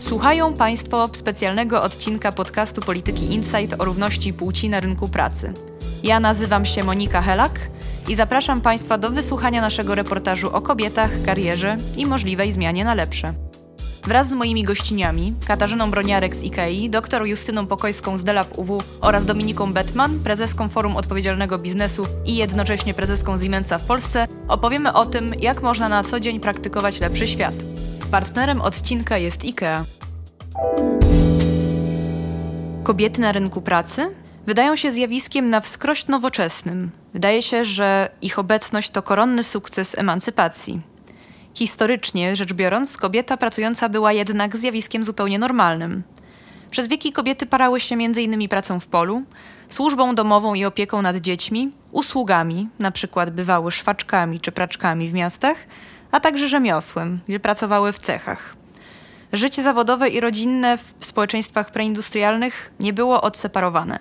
Słuchają Państwo specjalnego odcinka podcastu Polityki Insight o równości płci na rynku pracy. Ja nazywam się Monika Helak i zapraszam Państwa do wysłuchania naszego reportażu o kobietach, karierze i możliwej zmianie na lepsze. Wraz z moimi gościniami, Katarzyną Broniarek z IKEI, dr Justyną Pokojską z Delab UW oraz Dominiką Betman, prezeską Forum Odpowiedzialnego Biznesu i jednocześnie prezeską Siemensa w Polsce, opowiemy o tym, jak można na co dzień praktykować lepszy świat. Partnerem odcinka jest IKEA. Kobiety na rynku pracy wydają się zjawiskiem na wskroś nowoczesnym. Wydaje się, że ich obecność to koronny sukces emancypacji. Historycznie rzecz biorąc, kobieta pracująca była jednak zjawiskiem zupełnie normalnym. Przez wieki kobiety parały się m.in. pracą w polu, służbą domową i opieką nad dziećmi, usługami, przykład bywały szwaczkami czy praczkami w miastach, a także rzemiosłem, gdzie pracowały w cechach. Życie zawodowe i rodzinne w społeczeństwach preindustrialnych nie było odseparowane.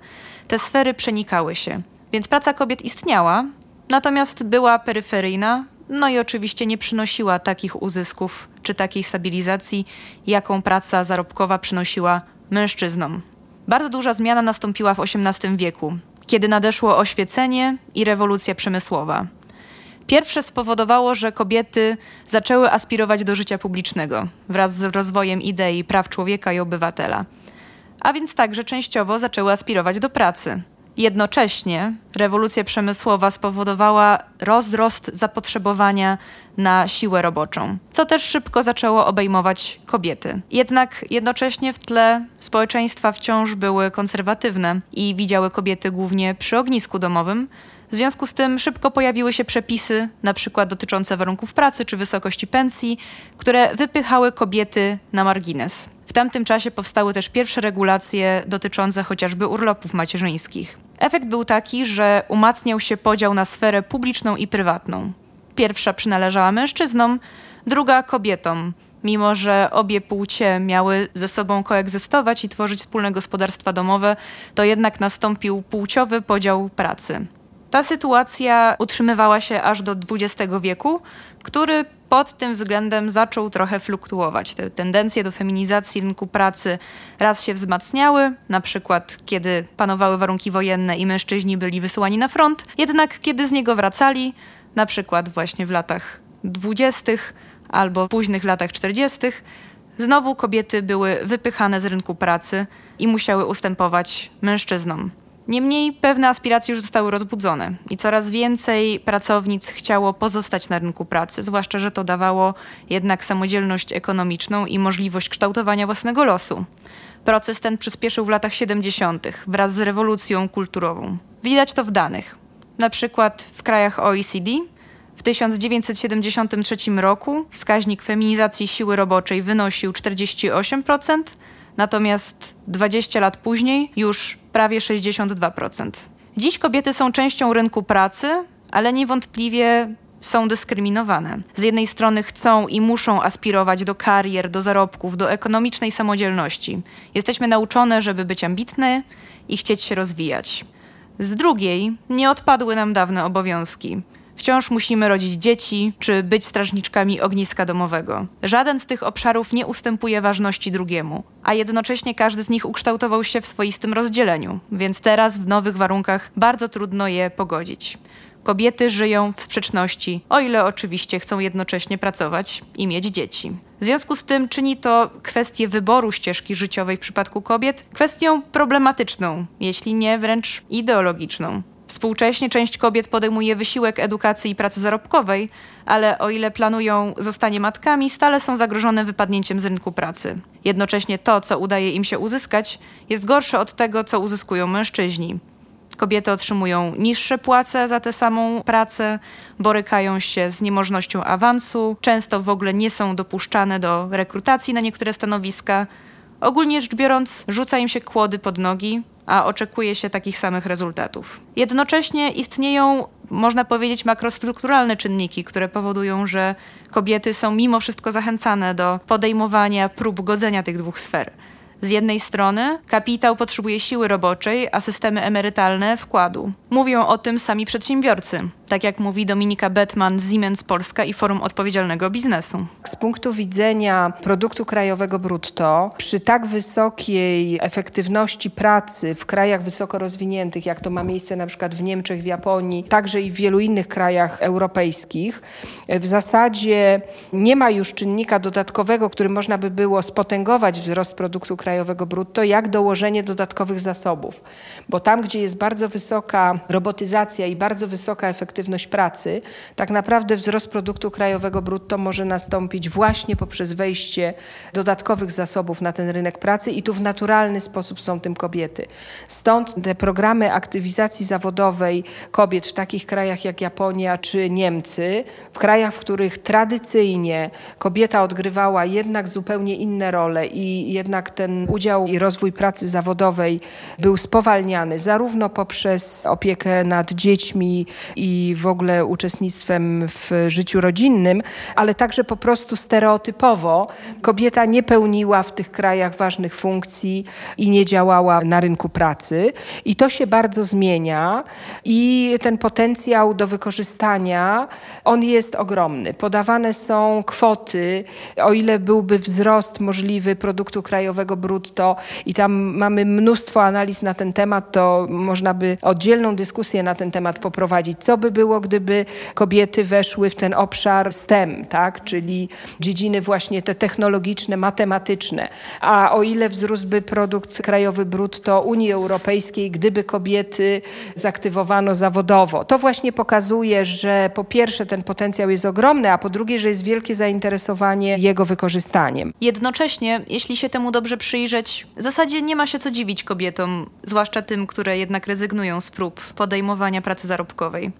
Te sfery przenikały się, więc praca kobiet istniała, natomiast była peryferyjna, no i oczywiście nie przynosiła takich uzysków czy takiej stabilizacji, jaką praca zarobkowa przynosiła mężczyznom. Bardzo duża zmiana nastąpiła w XVIII wieku, kiedy nadeszło oświecenie i rewolucja przemysłowa. Pierwsze spowodowało, że kobiety zaczęły aspirować do życia publicznego wraz z rozwojem idei praw człowieka i obywatela. A więc także częściowo zaczęły aspirować do pracy. Jednocześnie rewolucja przemysłowa spowodowała rozrost zapotrzebowania na siłę roboczą, co też szybko zaczęło obejmować kobiety. Jednak jednocześnie w tle społeczeństwa wciąż były konserwatywne i widziały kobiety głównie przy ognisku domowym, w związku z tym szybko pojawiły się przepisy, na przykład dotyczące warunków pracy czy wysokości pensji, które wypychały kobiety na margines. W tamtym czasie powstały też pierwsze regulacje dotyczące chociażby urlopów macierzyńskich. Efekt był taki, że umacniał się podział na sferę publiczną i prywatną. Pierwsza przynależała mężczyznom, druga kobietom, mimo że obie płcie miały ze sobą koegzystować i tworzyć wspólne gospodarstwa domowe, to jednak nastąpił płciowy podział pracy. Ta sytuacja utrzymywała się aż do XX wieku, który pod tym względem zaczął trochę fluktuować. Te tendencje do feminizacji rynku pracy raz się wzmacniały, na przykład kiedy panowały warunki wojenne i mężczyźni byli wysyłani na front, jednak kiedy z niego wracali, na przykład właśnie w latach dwudziestych albo późnych latach czterdziestych, znowu kobiety były wypychane z rynku pracy i musiały ustępować mężczyznom. Niemniej pewne aspiracje już zostały rozbudzone i coraz więcej pracownic chciało pozostać na rynku pracy, zwłaszcza, że to dawało jednak samodzielność ekonomiczną i możliwość kształtowania własnego losu. Proces ten przyspieszył w latach 70. wraz z rewolucją kulturową. Widać to w danych. Na przykład w krajach OECD w 1973 roku wskaźnik feminizacji siły roboczej wynosił 48%, natomiast 20 lat później już prawie 62%. Dziś kobiety są częścią rynku pracy, ale niewątpliwie są dyskryminowane. Z jednej strony chcą i muszą aspirować do karier, do zarobków, do ekonomicznej samodzielności. Jesteśmy nauczone, żeby być ambitne i chcieć się rozwijać. Z drugiej nie odpadły nam dawne obowiązki. Wciąż musimy rodzić dzieci czy być strażniczkami ogniska domowego. Żaden z tych obszarów nie ustępuje ważności drugiemu, a jednocześnie każdy z nich ukształtował się w swoistym rozdzieleniu, więc teraz w nowych warunkach bardzo trudno je pogodzić. Kobiety żyją w sprzeczności, o ile oczywiście chcą jednocześnie pracować i mieć dzieci. W związku z tym czyni to kwestię wyboru ścieżki życiowej w przypadku kobiet kwestią problematyczną, jeśli nie wręcz ideologiczną. Współcześnie część kobiet podejmuje wysiłek edukacji i pracy zarobkowej, ale o ile planują zostanie matkami, stale są zagrożone wypadnięciem z rynku pracy. Jednocześnie to, co udaje im się uzyskać, jest gorsze od tego, co uzyskują mężczyźni. Kobiety otrzymują niższe płace za tę samą pracę, borykają się z niemożnością awansu, często w ogóle nie są dopuszczane do rekrutacji na niektóre stanowiska. Ogólnie rzecz biorąc, rzuca im się kłody pod nogi, a oczekuje się takich samych rezultatów. Jednocześnie istnieją, można powiedzieć, makrostrukturalne czynniki, które powodują, że kobiety są mimo wszystko zachęcane do podejmowania prób godzenia tych dwóch sfer. Z jednej strony kapitał potrzebuje siły roboczej, a systemy emerytalne wkładu. Mówią o tym sami przedsiębiorcy. Tak jak mówi Dominika Bettman z Siemens Polska i Forum Odpowiedzialnego Biznesu. Z punktu widzenia produktu krajowego brutto, przy tak wysokiej efektywności pracy w krajach wysoko rozwiniętych, jak to ma miejsce na przykład w Niemczech, w Japonii, także i w wielu innych krajach europejskich, w zasadzie nie ma już czynnika dodatkowego, który można by było spotęgować wzrost produktu krajowego brutto, jak dołożenie dodatkowych zasobów. Bo tam, gdzie jest bardzo wysoka robotyzacja i bardzo wysoka efektywność pracy, tak naprawdę wzrost produktu krajowego brutto może nastąpić właśnie poprzez wejście dodatkowych zasobów na ten rynek pracy i tu w naturalny sposób są tym kobiety. Stąd te programy aktywizacji zawodowej kobiet w takich krajach jak Japonia czy Niemcy, w krajach, w których tradycyjnie kobieta odgrywała jednak zupełnie inne role i jednak ten udział i rozwój pracy zawodowej był spowalniany zarówno poprzez opiekę nad dziećmi i w ogóle uczestnictwem w życiu rodzinnym, ale także po prostu stereotypowo kobieta nie pełniła w tych krajach ważnych funkcji i nie działała na rynku pracy. I to się bardzo zmienia i ten potencjał do wykorzystania, on jest ogromny. Podawane są kwoty, o ile byłby wzrost możliwy produktu krajowego brutto i tam mamy mnóstwo analiz na ten temat, to można by oddzielną dyskusję na ten temat poprowadzić. Co by było, gdyby kobiety weszły w ten obszar STEM, tak? czyli dziedziny właśnie te technologiczne, matematyczne. A o ile wzrósłby produkt krajowy brutto Unii Europejskiej, gdyby kobiety zaktywowano zawodowo. To właśnie pokazuje, że po pierwsze ten potencjał jest ogromny, a po drugie, że jest wielkie zainteresowanie jego wykorzystaniem. Jednocześnie, jeśli się temu dobrze przyjrzeć, w zasadzie nie ma się co dziwić kobietom, zwłaszcza tym, które jednak rezygnują z prób podejmowania pracy zarobkowej.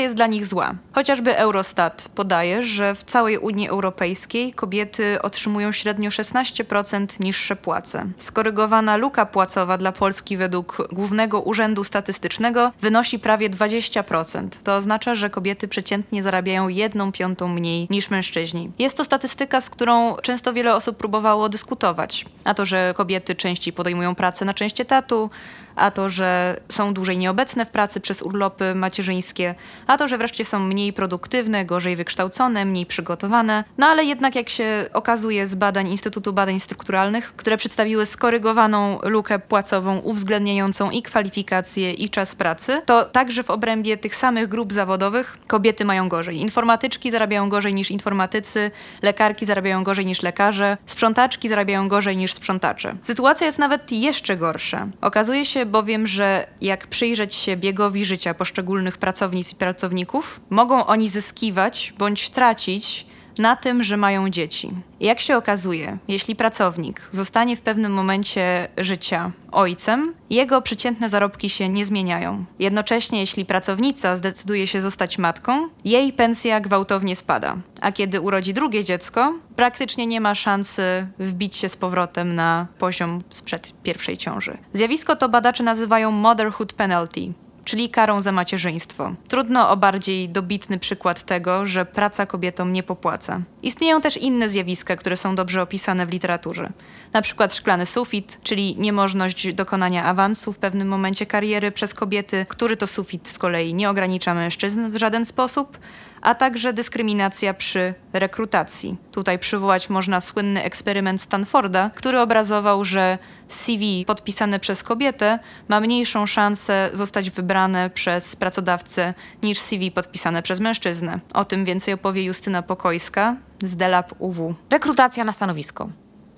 Jest dla nich zła. Chociażby Eurostat podaje, że w całej Unii Europejskiej kobiety otrzymują średnio 16% niższe płace. Skorygowana luka płacowa dla Polski według Głównego Urzędu Statystycznego wynosi prawie 20%. To oznacza, że kobiety przeciętnie zarabiają jedną piątą mniej niż mężczyźni. Jest to statystyka, z którą często wiele osób próbowało dyskutować. A to, że kobiety częściej podejmują pracę na część etatu, a to, że są dłużej nieobecne w pracy przez urlopy macierzyńskie, a to, że wreszcie są mniej produktywne, gorzej wykształcone, mniej przygotowane. No ale jednak, jak się okazuje z badań Instytutu Badań Strukturalnych, które przedstawiły skorygowaną lukę płacową uwzględniającą i kwalifikacje, i czas pracy, to także w obrębie tych samych grup zawodowych kobiety mają gorzej. Informatyczki zarabiają gorzej niż informatycy, lekarki zarabiają gorzej niż lekarze, sprzątaczki zarabiają gorzej niż sprzątacze. Sytuacja jest nawet jeszcze gorsza. Okazuje się bowiem, że jak przyjrzeć się biegowi życia poszczególnych pracownic i pracowników, mogą oni zyskiwać bądź tracić na tym, że mają dzieci. jak się okazuje, jeśli pracownik zostanie w pewnym momencie życia ojcem, jego przeciętne zarobki się nie zmieniają. Jednocześnie, jeśli pracownica zdecyduje się zostać matką, jej pensja gwałtownie spada. A kiedy urodzi drugie dziecko, praktycznie nie ma szansy wbić się z powrotem na poziom sprzed pierwszej ciąży. Zjawisko to badacze nazywają motherhood penalty, czyli karą za macierzyństwo. Trudno o bardziej dobitny przykład tego, że praca kobietom nie popłaca. Istnieją też inne zjawiska, które są dobrze opisane w literaturze. Na przykład szklany sufit, czyli niemożność dokonania awansu w pewnym momencie kariery przez kobiety, który to sufit z kolei nie ogranicza mężczyzn w żaden sposób, a także dyskryminacja przy rekrutacji. Tutaj przywołać można słynny eksperyment Stanforda, który obrazował, że CV podpisane przez kobietę ma mniejszą szansę zostać wybrane przez pracodawcę niż CV podpisane przez mężczyznę. O tym więcej opowie Justyna Pokojska z Delap UW. Rekrutacja na stanowisko.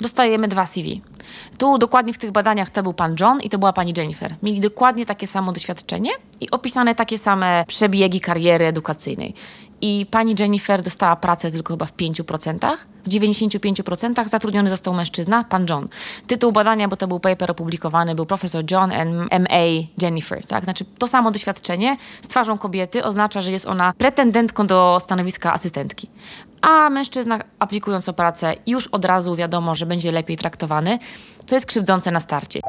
Dostajemy dwa CV. Tu dokładnie w tych badaniach to był pan John i to była pani Jennifer. Mieli dokładnie takie samo doświadczenie i opisane takie same przebiegi kariery edukacyjnej i pani Jennifer dostała pracę tylko chyba w 5%. W 95% zatrudniony został mężczyzna, pan John. Tytuł badania, bo to był paper opublikowany, był profesor John and M.A. Jennifer. Tak? Znaczy to samo doświadczenie z twarzą kobiety oznacza, że jest ona pretendentką do stanowiska asystentki. A mężczyzna aplikując o pracę już od razu wiadomo, że będzie lepiej traktowany, co jest krzywdzące na starcie.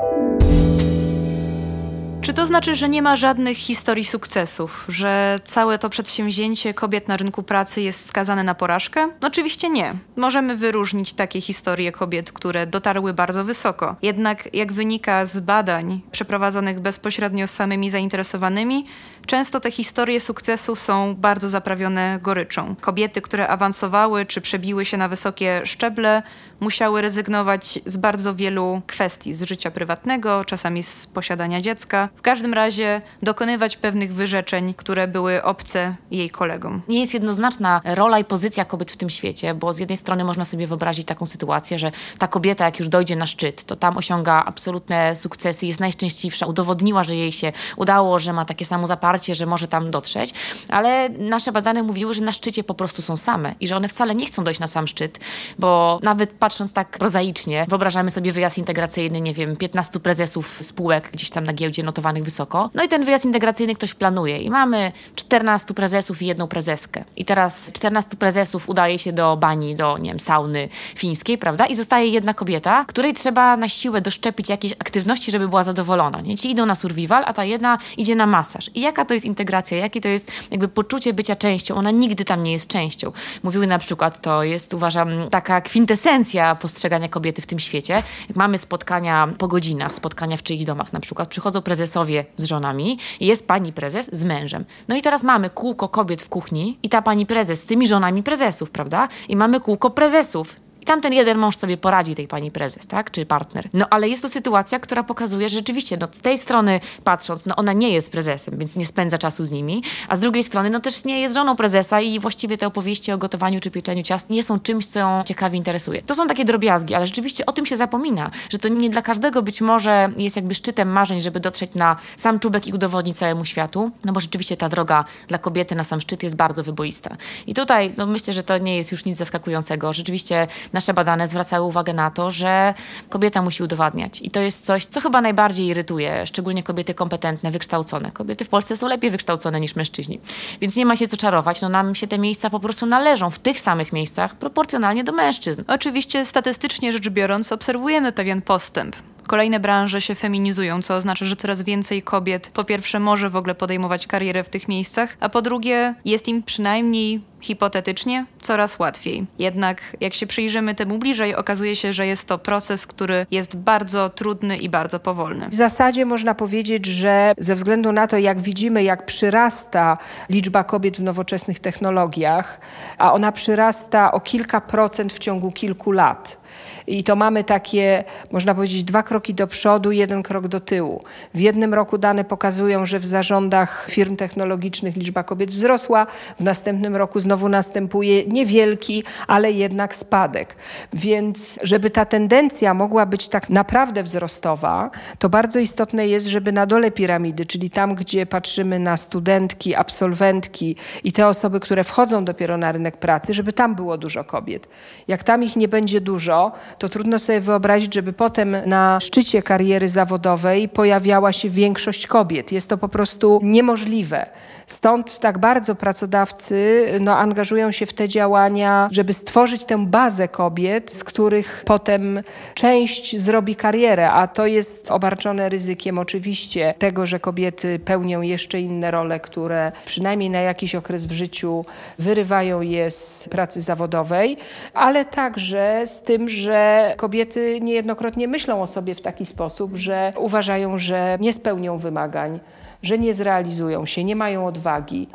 Czy to znaczy, że nie ma żadnych historii sukcesów, że całe to przedsięwzięcie kobiet na rynku pracy jest skazane na porażkę? Oczywiście nie. Możemy wyróżnić takie historie kobiet, które dotarły bardzo wysoko. Jednak, jak wynika z badań przeprowadzonych bezpośrednio z samymi zainteresowanymi, często te historie sukcesu są bardzo zaprawione goryczą. Kobiety, które awansowały czy przebiły się na wysokie szczeble, musiały rezygnować z bardzo wielu kwestii z życia prywatnego, czasami z posiadania dziecka. W każdym razie dokonywać pewnych wyrzeczeń, które były obce jej kolegom. Nie jest jednoznaczna rola i pozycja kobiet w tym świecie, bo z jednej strony można sobie wyobrazić taką sytuację, że ta kobieta, jak już dojdzie na szczyt, to tam osiąga absolutne sukcesy, jest najszczęśliwsza, udowodniła, że jej się udało, że ma takie samo zaparcie, że może tam dotrzeć, ale nasze badania mówiły, że na szczycie po prostu są same i że one wcale nie chcą dojść na sam szczyt, bo nawet patrząc tak prozaicznie, wyobrażamy sobie wyjazd integracyjny, nie wiem, 15 prezesów spółek gdzieś tam na giełdzie notowanych wysoko. No i ten wyjazd integracyjny ktoś planuje i mamy 14 prezesów i jedną prezeskę. I teraz 14 prezesów udaje się do bani, do, nie wiem, sauny fińskiej, prawda? I zostaje jedna kobieta, której trzeba na siłę doszczepić jakieś aktywności, żeby była zadowolona. Nie? Ci idą na survival, a ta jedna idzie na masaż. I jaka to jest integracja? Jakie to jest jakby poczucie bycia częścią? Ona nigdy tam nie jest częścią. Mówiły na przykład, to jest uważam taka kwintesencja postrzegania kobiety w tym świecie. Jak mamy spotkania po godzinach, spotkania w czyichś domach na przykład, przychodzą prezesowie z żonami i jest pani prezes z mężem. No i teraz mamy kółko kobiet w kuchni i ta pani prezes z tymi żonami prezesów, prawda? I mamy kółko prezesów i tamten jeden mąż sobie poradzi tej pani prezes, tak? Czy partner. No ale jest to sytuacja, która pokazuje, że rzeczywiście, no z tej strony patrząc, no ona nie jest prezesem, więc nie spędza czasu z nimi, a z drugiej strony, no też nie jest żoną prezesa i właściwie te opowieści o gotowaniu czy pieczeniu ciast nie są czymś, co ją ciekawie interesuje. To są takie drobiazgi, ale rzeczywiście o tym się zapomina, że to nie dla każdego być może jest jakby szczytem marzeń, żeby dotrzeć na sam czubek i udowodnić całemu światu, no bo rzeczywiście ta droga dla kobiety na sam szczyt jest bardzo wyboista. I tutaj, no myślę, że to nie jest już nic zaskakującego. Rzeczywiście nasze badane zwracały uwagę na to, że kobieta musi udowadniać. I to jest coś, co chyba najbardziej irytuje, szczególnie kobiety kompetentne, wykształcone. Kobiety w Polsce są lepiej wykształcone niż mężczyźni. Więc nie ma się co czarować. No nam się te miejsca po prostu należą w tych samych miejscach proporcjonalnie do mężczyzn. Oczywiście statystycznie rzecz biorąc obserwujemy pewien postęp. Kolejne branże się feminizują, co oznacza, że coraz więcej kobiet po pierwsze może w ogóle podejmować karierę w tych miejscach, a po drugie jest im przynajmniej hipotetycznie coraz łatwiej. Jednak jak się przyjrzymy temu bliżej, okazuje się, że jest to proces, który jest bardzo trudny i bardzo powolny. W zasadzie można powiedzieć, że ze względu na to, jak widzimy, jak przyrasta liczba kobiet w nowoczesnych technologiach, a ona przyrasta o kilka procent w ciągu kilku lat. I to mamy takie, można powiedzieć, dwa kroki do przodu, jeden krok do tyłu. W jednym roku dane pokazują, że w zarządach firm technologicznych liczba kobiet wzrosła, w następnym roku znowu następuje niewielki, ale jednak spadek. Więc żeby ta tendencja mogła być tak naprawdę wzrostowa, to bardzo istotne jest, żeby na dole piramidy, czyli tam, gdzie patrzymy na studentki, absolwentki i te osoby, które wchodzą dopiero na rynek pracy, żeby tam było dużo kobiet. Jak tam ich nie będzie dużo, to trudno sobie wyobrazić, żeby potem na szczycie kariery zawodowej pojawiała się większość kobiet. Jest to po prostu niemożliwe. Stąd tak bardzo pracodawcy no, angażują się w te działania, żeby stworzyć tę bazę kobiet, z których potem część zrobi karierę, a to jest obarczone ryzykiem oczywiście tego, że kobiety pełnią jeszcze inne role, które przynajmniej na jakiś okres w życiu wyrywają je z pracy zawodowej, ale także z tym, że kobiety niejednokrotnie myślą o sobie w taki sposób, że uważają, że nie spełnią wymagań że nie zrealizują się, nie mają odwagi.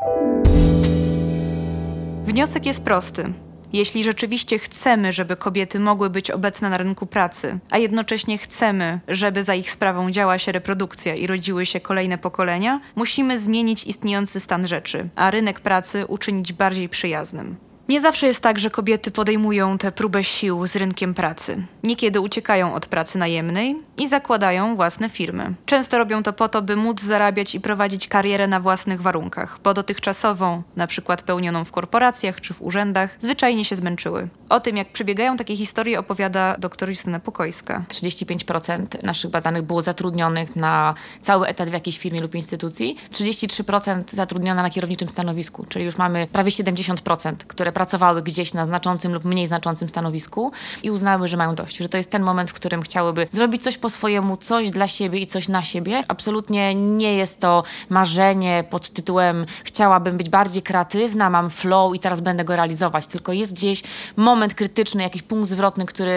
Wniosek jest prosty. Jeśli rzeczywiście chcemy, żeby kobiety mogły być obecne na rynku pracy, a jednocześnie chcemy, żeby za ich sprawą działa się reprodukcja i rodziły się kolejne pokolenia, musimy zmienić istniejący stan rzeczy, a rynek pracy uczynić bardziej przyjaznym. Nie zawsze jest tak, że kobiety podejmują tę próbę sił z rynkiem pracy. Niekiedy uciekają od pracy najemnej i zakładają własne firmy. Często robią to po to, by móc zarabiać i prowadzić karierę na własnych warunkach, bo dotychczasową, na przykład pełnioną w korporacjach czy w urzędach, zwyczajnie się zmęczyły. O tym, jak przebiegają takie historie, opowiada dr Justyna Pokojska. 35% naszych badanych było zatrudnionych na cały etat w jakiejś firmie lub instytucji, 33% zatrudnione na kierowniczym stanowisku, czyli już mamy prawie 70%, które pracowały gdzieś na znaczącym lub mniej znaczącym stanowisku i uznały, że mają dość, że to jest ten moment, w którym chciałyby zrobić coś po swojemu, coś dla siebie i coś na siebie. Absolutnie nie jest to marzenie pod tytułem chciałabym być bardziej kreatywna, mam flow i teraz będę go realizować, tylko jest gdzieś moment krytyczny, jakiś punkt zwrotny, który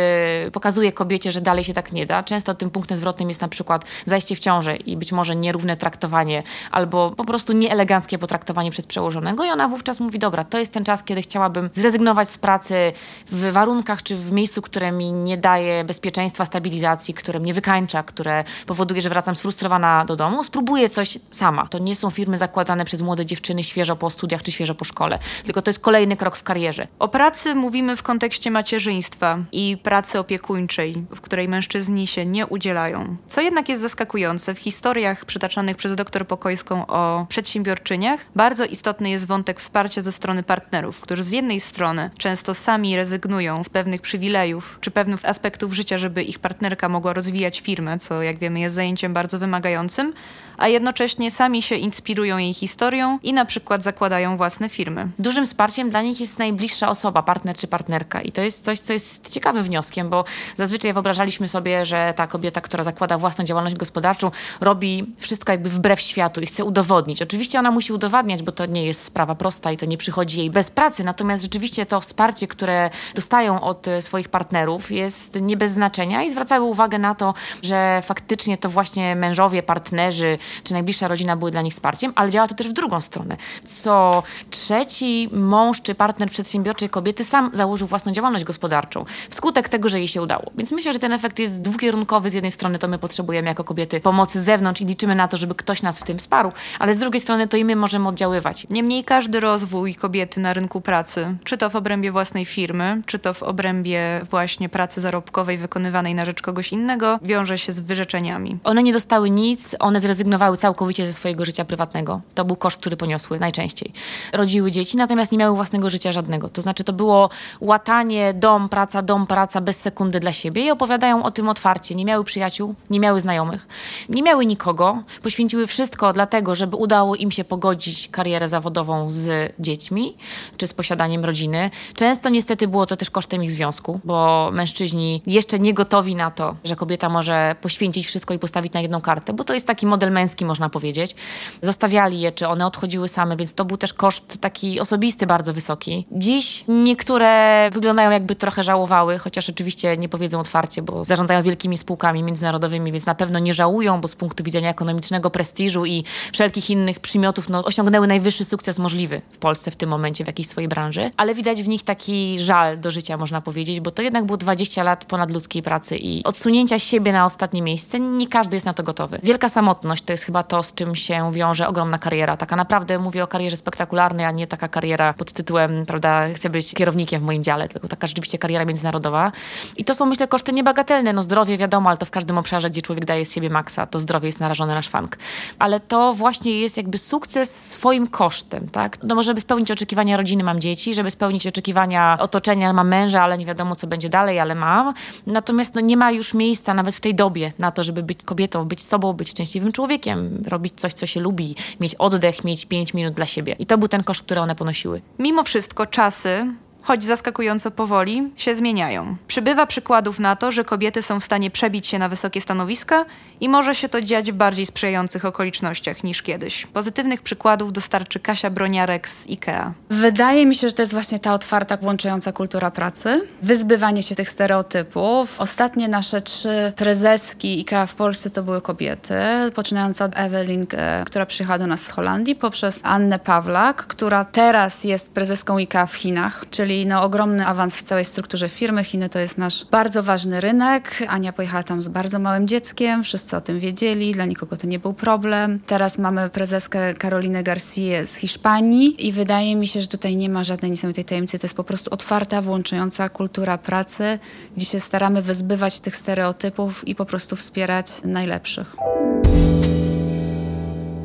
pokazuje kobiecie, że dalej się tak nie da. Często tym punktem zwrotnym jest na przykład zajście w ciążę i być może nierówne traktowanie albo po prostu nieeleganckie potraktowanie przez przełożonego i ona wówczas mówi, dobra, to jest ten czas, kiedy chciałabym zrezygnować z pracy w warunkach czy w miejscu, które mi nie daje bezpieczeństwa, stabilizacji, które mnie wykańcza, które powoduje, że wracam sfrustrowana do domu. Spróbuję coś sama. To nie są firmy zakładane przez młode dziewczyny świeżo po studiach czy świeżo po szkole, tylko to jest kolejny krok w karierze. O pracy mówimy w kontekście macierzyństwa i pracy opiekuńczej, w której mężczyźni się nie udzielają. Co jednak jest zaskakujące, w historiach przytaczanych przez dr Pokojską o przedsiębiorczyniach bardzo istotny jest wątek wsparcia ze strony partnerów, którzy z jednej strony często sami rezygnują z pewnych przywilejów czy pewnych aspektów życia, żeby ich partnerka mogła rozwijać firmę, co jak wiemy jest zajęciem bardzo wymagającym, a jednocześnie sami się inspirują jej historią i na przykład zakładają własne firmy. Dużym wsparciem dla nich jest najbliższa osoba, partner czy partnerka. I to jest coś, co jest ciekawym wnioskiem, bo zazwyczaj wyobrażaliśmy sobie, że ta kobieta, która zakłada własną działalność gospodarczą, robi wszystko jakby wbrew światu i chce udowodnić. Oczywiście ona musi udowadniać, bo to nie jest sprawa prosta i to nie przychodzi jej bez pracy. Natomiast rzeczywiście to wsparcie, które dostają od e, swoich partnerów, jest nie bez znaczenia i zwracały uwagę na to, że faktycznie to właśnie mężowie, partnerzy czy najbliższa rodzina były dla nich wsparciem, ale działa to też w drugą stronę. Co trzeci mąż czy partner przedsiębiorczej kobiety sam założył własną działalność gospodarczą wskutek tego, że jej się udało. Więc myślę, że ten efekt jest dwukierunkowy. Z jednej strony to my potrzebujemy jako kobiety pomocy z zewnątrz i liczymy na to, żeby ktoś nas w tym wsparł, ale z drugiej strony to i my możemy oddziaływać. Niemniej każdy rozwój kobiety na rynku pracy, czy to w obrębie własnej firmy, czy to w obrębie właśnie pracy zarobkowej wykonywanej na rzecz kogoś innego, wiąże się z wyrzeczeniami. One nie dostały nic, one zrezygnowały rezygnowały całkowicie ze swojego życia prywatnego. To był koszt, który poniosły najczęściej. Rodziły dzieci, natomiast nie miały własnego życia żadnego. To znaczy to było łatanie dom, praca, dom, praca bez sekundy dla siebie i opowiadają o tym otwarcie. Nie miały przyjaciół, nie miały znajomych, nie miały nikogo. Poświęciły wszystko dlatego, żeby udało im się pogodzić karierę zawodową z dziećmi czy z posiadaniem rodziny. Często niestety było to też kosztem ich związku, bo mężczyźni jeszcze nie gotowi na to, że kobieta może poświęcić wszystko i postawić na jedną kartę, bo to jest taki model męski, można powiedzieć. Zostawiali je, czy one odchodziły same, więc to był też koszt taki osobisty bardzo wysoki. Dziś niektóre wyglądają jakby trochę żałowały, chociaż oczywiście nie powiedzą otwarcie, bo zarządzają wielkimi spółkami międzynarodowymi, więc na pewno nie żałują, bo z punktu widzenia ekonomicznego prestiżu i wszelkich innych przymiotów no, osiągnęły najwyższy sukces możliwy w Polsce w tym momencie w jakiejś swojej branży, ale widać w nich taki żal do życia, można powiedzieć, bo to jednak było 20 lat ponadludzkiej pracy i odsunięcia siebie na ostatnie miejsce. Nie każdy jest na to gotowy. Wielka samotność to jest chyba to, z czym się wiąże ogromna kariera. Taka naprawdę mówię o karierze spektakularnej, a nie taka kariera pod tytułem, prawda, chcę być kierownikiem w moim dziale, tylko taka rzeczywiście kariera międzynarodowa. I to są, myślę, koszty niebagatelne. No zdrowie wiadomo, ale to w każdym obszarze, gdzie człowiek daje z siebie maksa, to zdrowie jest narażone na szwank. Ale to właśnie jest jakby sukces swoim kosztem, tak? No żeby spełnić oczekiwania rodziny, mam dzieci, żeby spełnić oczekiwania otoczenia, mam męża, ale nie wiadomo, co będzie dalej, ale mam. Natomiast no, nie ma już miejsca nawet w tej dobie na to, żeby być kobietą, być sobą, być szczęśliwym człowiekiem robić coś, co się lubi, mieć oddech, mieć 5 minut dla siebie. I to był ten koszt, który one ponosiły. Mimo wszystko czasy choć zaskakująco powoli, się zmieniają. Przybywa przykładów na to, że kobiety są w stanie przebić się na wysokie stanowiska i może się to dziać w bardziej sprzyjających okolicznościach niż kiedyś. Pozytywnych przykładów dostarczy Kasia Broniarek z IKEA. Wydaje mi się, że to jest właśnie ta otwarta, włączająca kultura pracy, wyzbywanie się tych stereotypów. Ostatnie nasze trzy prezeski IKEA w Polsce to były kobiety, poczynając od Evelyn, e, która przyjechała do nas z Holandii, poprzez Annę Pawlak, która teraz jest prezeską IKEA w Chinach, czyli no, ogromny awans w całej strukturze firmy. Chiny to jest nasz bardzo ważny rynek. Ania pojechała tam z bardzo małym dzieckiem, wszyscy o tym wiedzieli, dla nikogo to nie był problem. Teraz mamy prezeskę Karolinę Garcia z Hiszpanii i wydaje mi się, że tutaj nie ma żadnej niesamowitej tajemnicy. To jest po prostu otwarta, włączająca kultura pracy, gdzie się staramy wyzbywać tych stereotypów i po prostu wspierać najlepszych.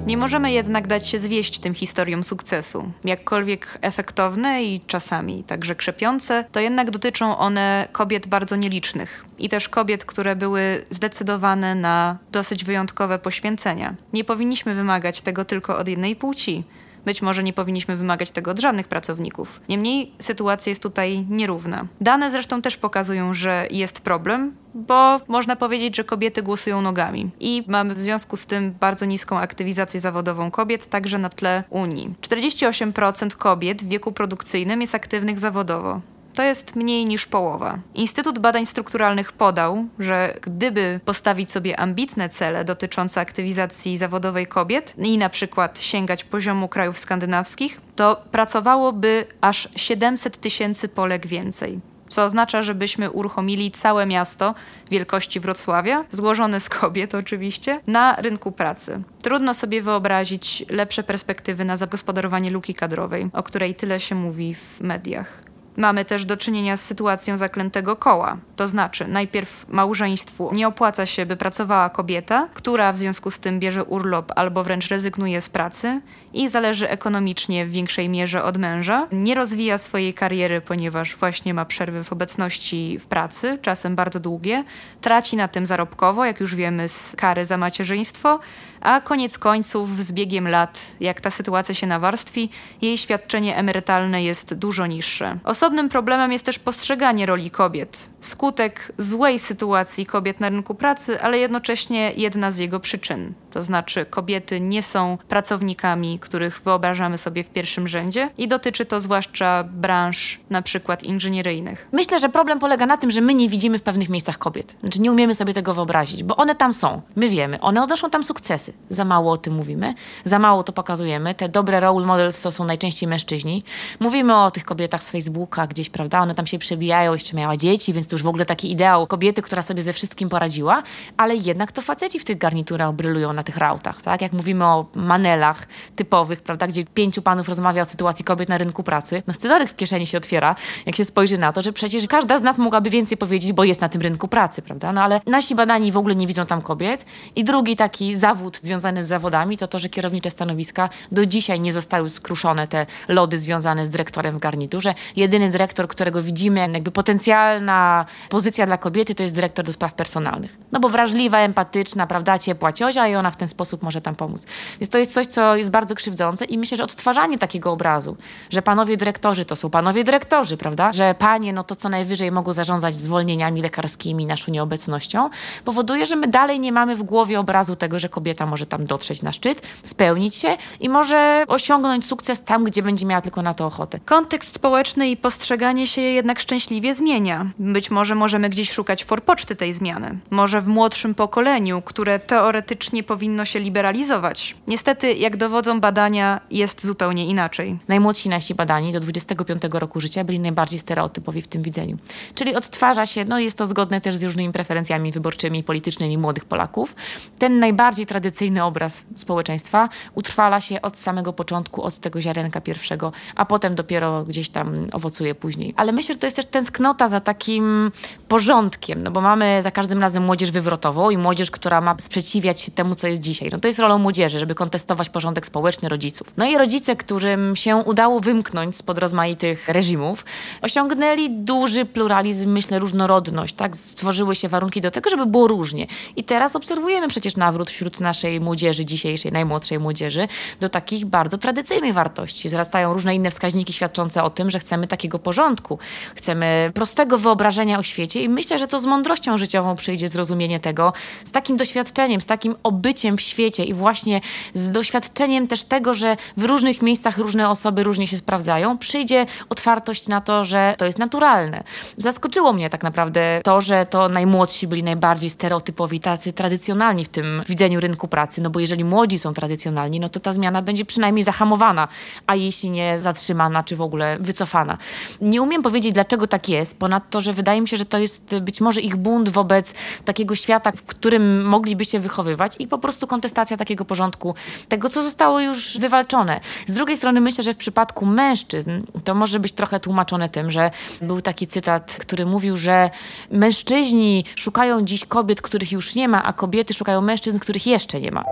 Nie możemy jednak dać się zwieść tym historiom sukcesu. Jakkolwiek efektowne i czasami także krzepiące, to jednak dotyczą one kobiet bardzo nielicznych i też kobiet, które były zdecydowane na dosyć wyjątkowe poświęcenia. Nie powinniśmy wymagać tego tylko od jednej płci Być może nie powinniśmy wymagać tego od żadnych pracowników. Niemniej sytuacja jest tutaj nierówna. Dane zresztą też pokazują, że jest problem, bo można powiedzieć, że kobiety głosują nogami. I mamy w związku z tym bardzo niską aktywizację zawodową kobiet, także na tle Unii. 48% kobiet w wieku produkcyjnym jest aktywnych zawodowo. To jest mniej niż połowa. Instytut Badań Strukturalnych podał, że gdyby postawić sobie ambitne cele dotyczące aktywizacji zawodowej kobiet i na przykład sięgać poziomu krajów skandynawskich, to pracowałoby aż 700 tysięcy Polek więcej co oznacza, żebyśmy uruchomili całe miasto wielkości Wrocławia, złożone z kobiet oczywiście, na rynku pracy. Trudno sobie wyobrazić lepsze perspektywy na zagospodarowanie luki kadrowej, o której tyle się mówi w mediach. Mamy też do czynienia z sytuacją zaklętego koła. To znaczy, najpierw małżeństwu nie opłaca się, by pracowała kobieta, która w związku z tym bierze urlop albo wręcz rezygnuje z pracy i zależy ekonomicznie w większej mierze od męża. Nie rozwija swojej kariery, ponieważ właśnie ma przerwy w obecności w pracy, czasem bardzo długie. Traci na tym zarobkowo, jak już wiemy z kary za macierzyństwo, a koniec końców z biegiem lat, jak ta sytuacja się nawarstwi, jej świadczenie emerytalne jest dużo niższe. Osobnym problemem jest też postrzeganie roli kobiet. Skutek złej sytuacji kobiet na rynku pracy, ale jednocześnie jedna z jego przyczyn. To znaczy kobiety nie są pracownikami, których wyobrażamy sobie w pierwszym rzędzie i dotyczy to zwłaszcza branż na przykład inżynieryjnych. Myślę, że problem polega na tym, że my nie widzimy w pewnych miejscach kobiet. Znaczy nie umiemy sobie tego wyobrazić, bo one tam są. My wiemy, one odnoszą tam sukcesy. Za mało o tym mówimy, za mało to pokazujemy. Te dobre role models to są najczęściej mężczyźni. Mówimy o tych kobietach z Facebooka gdzieś, prawda? One tam się przebijają, jeszcze miała dzieci, więc to już w ogóle taki ideał kobiety, która sobie ze wszystkim poradziła, ale jednak to faceci w tych garniturach brylują na tych rautach, tak? Jak mówimy o manelach typowych, prawda, gdzie pięciu panów rozmawia o sytuacji kobiet na rynku pracy, no scyzoryk w kieszeni się otwiera, jak się spojrzy na to, że przecież każda z nas mogłaby więcej powiedzieć, bo jest na tym rynku pracy, prawda? No ale nasi badani w ogóle nie widzą tam kobiet. I drugi taki zawód związany z zawodami to to, że kierownicze stanowiska do dzisiaj nie zostały skruszone, te lody związane z dyrektorem w garniturze. Jedyny dyrektor, którego widzimy, jakby potencjalna pozycja dla kobiety, to jest dyrektor do spraw personalnych. No bo wrażliwa, empatyczna, prawda, ciepła ciozia i ona w ten sposób może tam pomóc. Więc to jest coś, co jest bardzo krzywdzące i myślę, że odtwarzanie takiego obrazu, że panowie dyrektorzy to są panowie dyrektorzy, prawda, że panie no to co najwyżej mogą zarządzać zwolnieniami lekarskimi, naszą nieobecnością, powoduje, że my dalej nie mamy w głowie obrazu tego, że kobieta może tam dotrzeć na szczyt, spełnić się i może osiągnąć sukces tam, gdzie będzie miała tylko na to ochotę. Kontekst społeczny i postrzeganie się jednak szczęśliwie zmienia. Być może możemy gdzieś szukać forpoczty tej zmiany. Może w młodszym pokoleniu, które teoretycznie powinno się liberalizować. Niestety, jak dowodzą badania, jest zupełnie inaczej. Najmłodsi nasi badani do 25 roku życia byli najbardziej stereotypowi w tym widzeniu. Czyli odtwarza się, no jest to zgodne też z różnymi preferencjami wyborczymi politycznymi młodych Polaków, ten najbardziej tradycyjny obraz społeczeństwa utrwala się od samego początku, od tego ziarenka pierwszego, a potem dopiero gdzieś tam owocuje później. Ale myślę, że to jest też tęsknota za takim porządkiem, no bo mamy za każdym razem młodzież wywrotową i młodzież, która ma sprzeciwiać się temu, co jest dzisiaj. No to jest rolą młodzieży, żeby kontestować porządek społeczny rodziców. No i rodzice, którym się udało wymknąć spod rozmaitych reżimów, osiągnęli duży pluralizm, myślę, różnorodność, tak? Stworzyły się warunki do tego, żeby było różnie. I teraz obserwujemy przecież nawrót wśród naszej młodzieży dzisiejszej, najmłodszej młodzieży, do takich bardzo tradycyjnych wartości. Wzrastają różne inne wskaźniki świadczące o tym, że chcemy takiego porządku, chcemy prostego wyobrażenia o świecie i myślę, że to z mądrością życiową przyjdzie zrozumienie tego, z takim doświadczeniem, z takim obyciem w świecie i właśnie z doświadczeniem też tego, że w różnych miejscach różne osoby różnie się sprawdzają, przyjdzie otwartość na to, że to jest naturalne. Zaskoczyło mnie tak naprawdę to, że to najmłodsi byli najbardziej stereotypowi, tacy tradycjonalni w tym widzeniu rynku pracy, no bo jeżeli młodzi są tradycjonalni, no to ta zmiana będzie przynajmniej zahamowana, a jeśli nie zatrzymana, czy w ogóle wycofana. Nie umiem powiedzieć, dlaczego tak jest, ponadto, że wydaje mi się, że to jest być może ich bunt wobec takiego świata, w którym mogliby się wychowywać i po prostu kontestacja takiego porządku, tego, co zostało już wywalczone. Z drugiej strony myślę, że w przypadku mężczyzn to może być trochę tłumaczone tym, że był taki cytat, który mówił, że mężczyźni szukają dziś kobiet, których już nie ma, a kobiety szukają mężczyzn, których jeszcze nie ma.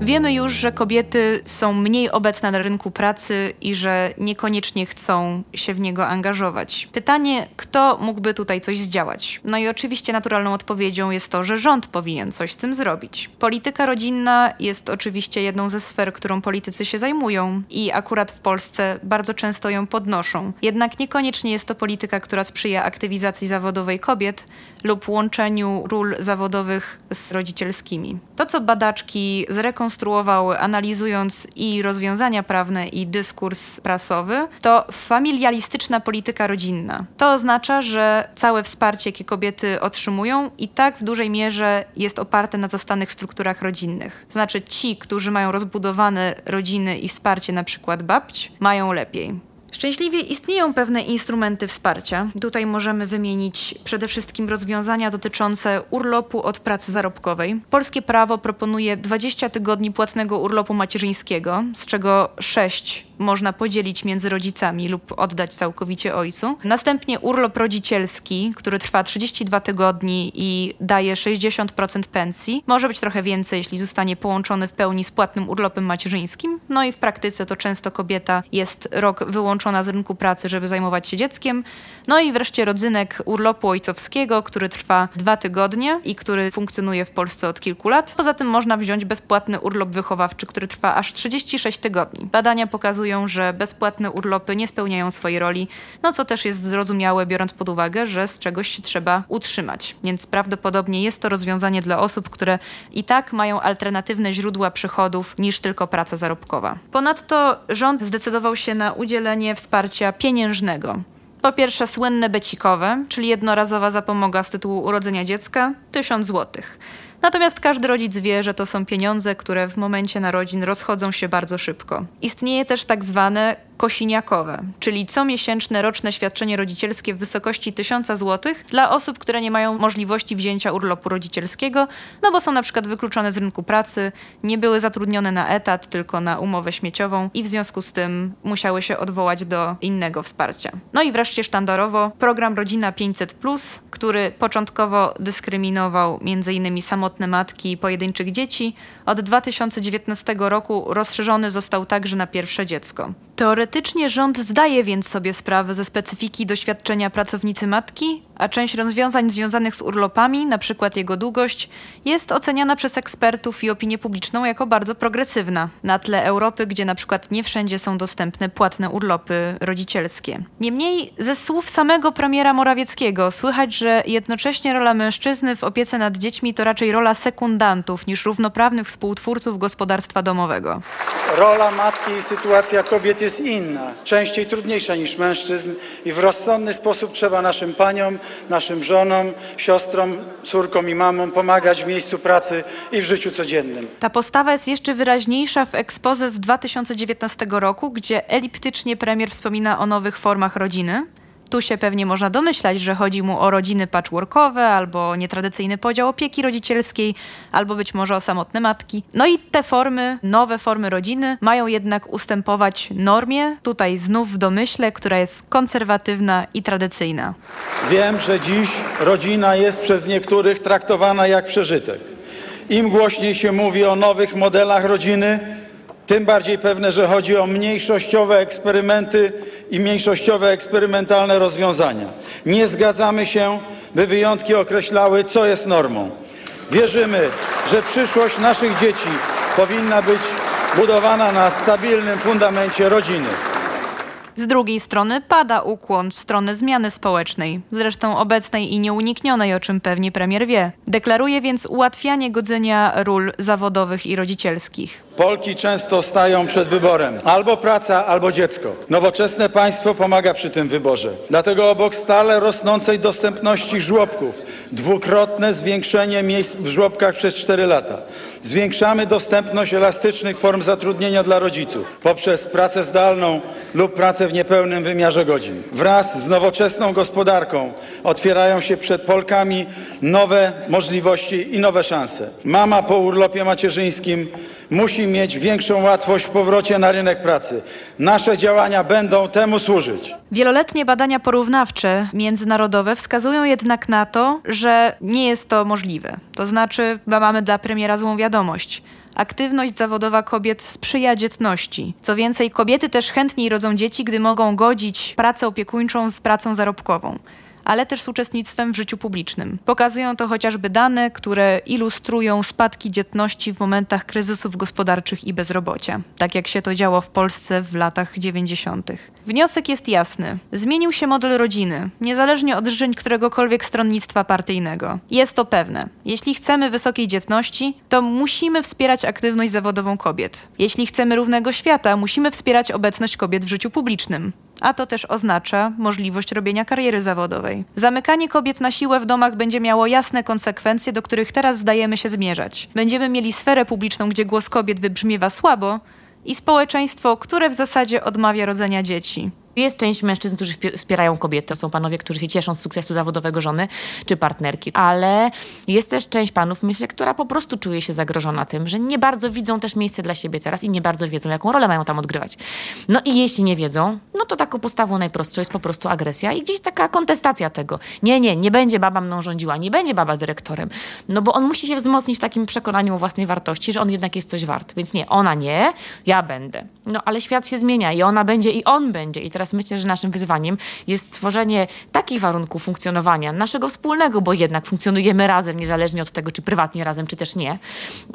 Wiemy już, że kobiety są mniej obecne na rynku pracy i że niekoniecznie chcą się w niego angażować. Pytanie, kto mógłby tutaj coś zdziałać? No i oczywiście naturalną odpowiedzią jest to, że rząd powinien coś z tym zrobić. Polityka rodzinna jest oczywiście jedną ze sfer, którą politycy się zajmują i akurat w Polsce bardzo często ją podnoszą. Jednak niekoniecznie jest to polityka, która sprzyja aktywizacji zawodowej kobiet lub łączeniu ról zawodowych z rodzicielskimi. To, co badaczki zrekonstruowały, analizując i rozwiązania prawne, i dyskurs prasowy, to familialistyczna polityka rodzinna. To oznacza, że całe wsparcie, jakie kobiety otrzymują, i tak w dużej mierze jest oparte na zastanych strukturach rodzinnych. Znaczy, ci, którzy mają rozbudowane rodziny i wsparcie, na przykład babć, mają lepiej. Szczęśliwie istnieją pewne instrumenty wsparcia. Tutaj możemy wymienić przede wszystkim rozwiązania dotyczące urlopu od pracy zarobkowej. Polskie prawo proponuje 20 tygodni płatnego urlopu macierzyńskiego, z czego 6 można podzielić między rodzicami lub oddać całkowicie ojcu. Następnie urlop rodzicielski, który trwa 32 tygodni i daje 60% pensji. Może być trochę więcej, jeśli zostanie połączony w pełni z płatnym urlopem macierzyńskim. No i w praktyce to często kobieta jest rok wyłączona z rynku pracy, żeby zajmować się dzieckiem. No i wreszcie rodzynek urlopu ojcowskiego, który trwa dwa tygodnie i który funkcjonuje w Polsce od kilku lat. Poza tym można wziąć bezpłatny urlop wychowawczy, który trwa aż 36 tygodni. Badania pokazują, pokazują, że bezpłatne urlopy nie spełniają swojej roli, no co też jest zrozumiałe, biorąc pod uwagę, że z czegoś się trzeba utrzymać. Więc prawdopodobnie jest to rozwiązanie dla osób, które i tak mają alternatywne źródła przychodów niż tylko praca zarobkowa. Ponadto rząd zdecydował się na udzielenie wsparcia pieniężnego. Po pierwsze słynne becikowe, czyli jednorazowa zapomoga z tytułu urodzenia dziecka, 1000 złotych. Natomiast każdy rodzic wie, że to są pieniądze, które w momencie narodzin rozchodzą się bardzo szybko. Istnieje też tak zwane kosiniakowe, czyli comiesięczne roczne świadczenie rodzicielskie w wysokości 1000 zł dla osób, które nie mają możliwości wzięcia urlopu rodzicielskiego, no bo są na przykład wykluczone z rynku pracy, nie były zatrudnione na etat, tylko na umowę śmieciową i w związku z tym musiały się odwołać do innego wsparcia. No i wreszcie sztandarowo program Rodzina 500, który początkowo dyskryminował m.in. samotne matki i pojedynczych dzieci, od 2019 roku rozszerzony został także na pierwsze dziecko. Teoretycznie rząd zdaje więc sobie sprawę ze specyfiki doświadczenia pracownicy matki, a część rozwiązań związanych z urlopami, np. jego długość, jest oceniana przez ekspertów i opinię publiczną jako bardzo progresywna na tle Europy, gdzie np. nie wszędzie są dostępne płatne urlopy rodzicielskie. Niemniej ze słów samego premiera Morawieckiego słychać, że jednocześnie rola mężczyzny w opiece nad dziećmi to raczej rola sekundantów niż równoprawnych współtwórców gospodarstwa domowego. Rola matki i sytuacja kobiet jest inna, częściej trudniejsza niż mężczyzn i w rozsądny sposób trzeba naszym paniom, naszym żonom, siostrom, córkom i mamom pomagać w miejscu pracy i w życiu codziennym. Ta postawa jest jeszcze wyraźniejsza w ekspoze z 2019 roku, gdzie eliptycznie premier wspomina o nowych formach rodziny. Tu się pewnie można domyślać, że chodzi mu o rodziny patchworkowe, albo nietradycyjny podział opieki rodzicielskiej, albo być może o samotne matki. No i te formy, nowe formy rodziny, mają jednak ustępować normie, tutaj znów w domyśle, która jest konserwatywna i tradycyjna. Wiem, że dziś rodzina jest przez niektórych traktowana jak przeżytek. Im głośniej się mówi o nowych modelach rodziny, tym bardziej pewne, że chodzi o mniejszościowe eksperymenty i mniejszościowe eksperymentalne rozwiązania. Nie zgadzamy się, by wyjątki określały, co jest normą. Wierzymy, że przyszłość naszych dzieci powinna być budowana na stabilnym fundamencie rodziny. Z drugiej strony pada ukłon w stronę zmiany społecznej, zresztą obecnej i nieuniknionej, o czym pewnie premier wie. Deklaruje więc ułatwianie godzenia ról zawodowych i rodzicielskich. Polki często stają przed wyborem albo praca, albo dziecko. Nowoczesne państwo pomaga przy tym wyborze. Dlatego obok stale rosnącej dostępności żłobków, dwukrotne zwiększenie miejsc w żłobkach przez 4 lata. Zwiększamy dostępność elastycznych form zatrudnienia dla rodziców poprzez pracę zdalną lub pracę w niepełnym wymiarze godzin. Wraz z nowoczesną gospodarką otwierają się przed Polkami nowe możliwości i nowe szanse. Mama po urlopie macierzyńskim musi mieć większą łatwość w powrocie na rynek pracy. Nasze działania będą temu służyć. Wieloletnie badania porównawcze międzynarodowe wskazują jednak na to, że nie jest to możliwe. To znaczy, mamy dla premiera złą wiadomość. Aktywność zawodowa kobiet sprzyja dzietności. Co więcej, kobiety też chętniej rodzą dzieci, gdy mogą godzić pracę opiekuńczą z pracą zarobkową ale też z uczestnictwem w życiu publicznym. Pokazują to chociażby dane, które ilustrują spadki dzietności w momentach kryzysów gospodarczych i bezrobocia, tak jak się to działo w Polsce w latach 90. Wniosek jest jasny. Zmienił się model rodziny, niezależnie od życzeń któregokolwiek stronnictwa partyjnego. Jest to pewne. Jeśli chcemy wysokiej dzietności, to musimy wspierać aktywność zawodową kobiet. Jeśli chcemy równego świata, musimy wspierać obecność kobiet w życiu publicznym a to też oznacza możliwość robienia kariery zawodowej. Zamykanie kobiet na siłę w domach będzie miało jasne konsekwencje, do których teraz zdajemy się zmierzać. Będziemy mieli sferę publiczną, gdzie głos kobiet wybrzmiewa słabo i społeczeństwo, które w zasadzie odmawia rodzenia dzieci. Jest część mężczyzn, którzy wspierają kobiety. Są panowie, którzy się cieszą z sukcesu zawodowego żony czy partnerki. Ale jest też część panów, myślę, która po prostu czuje się zagrożona tym, że nie bardzo widzą też miejsce dla siebie teraz i nie bardzo wiedzą, jaką rolę mają tam odgrywać. No i jeśli nie wiedzą, no to taką postawą najprostszą jest po prostu agresja i gdzieś taka kontestacja tego. Nie, nie, nie będzie baba mną rządziła, nie będzie baba dyrektorem. No bo on musi się wzmocnić w takim przekonaniu o własnej wartości, że on jednak jest coś wart. Więc nie, ona nie, ja będę. No ale świat się zmienia i ona będzie i on będzie. I teraz teraz myślę, że naszym wyzwaniem jest stworzenie takich warunków funkcjonowania naszego wspólnego, bo jednak funkcjonujemy razem, niezależnie od tego, czy prywatnie razem, czy też nie,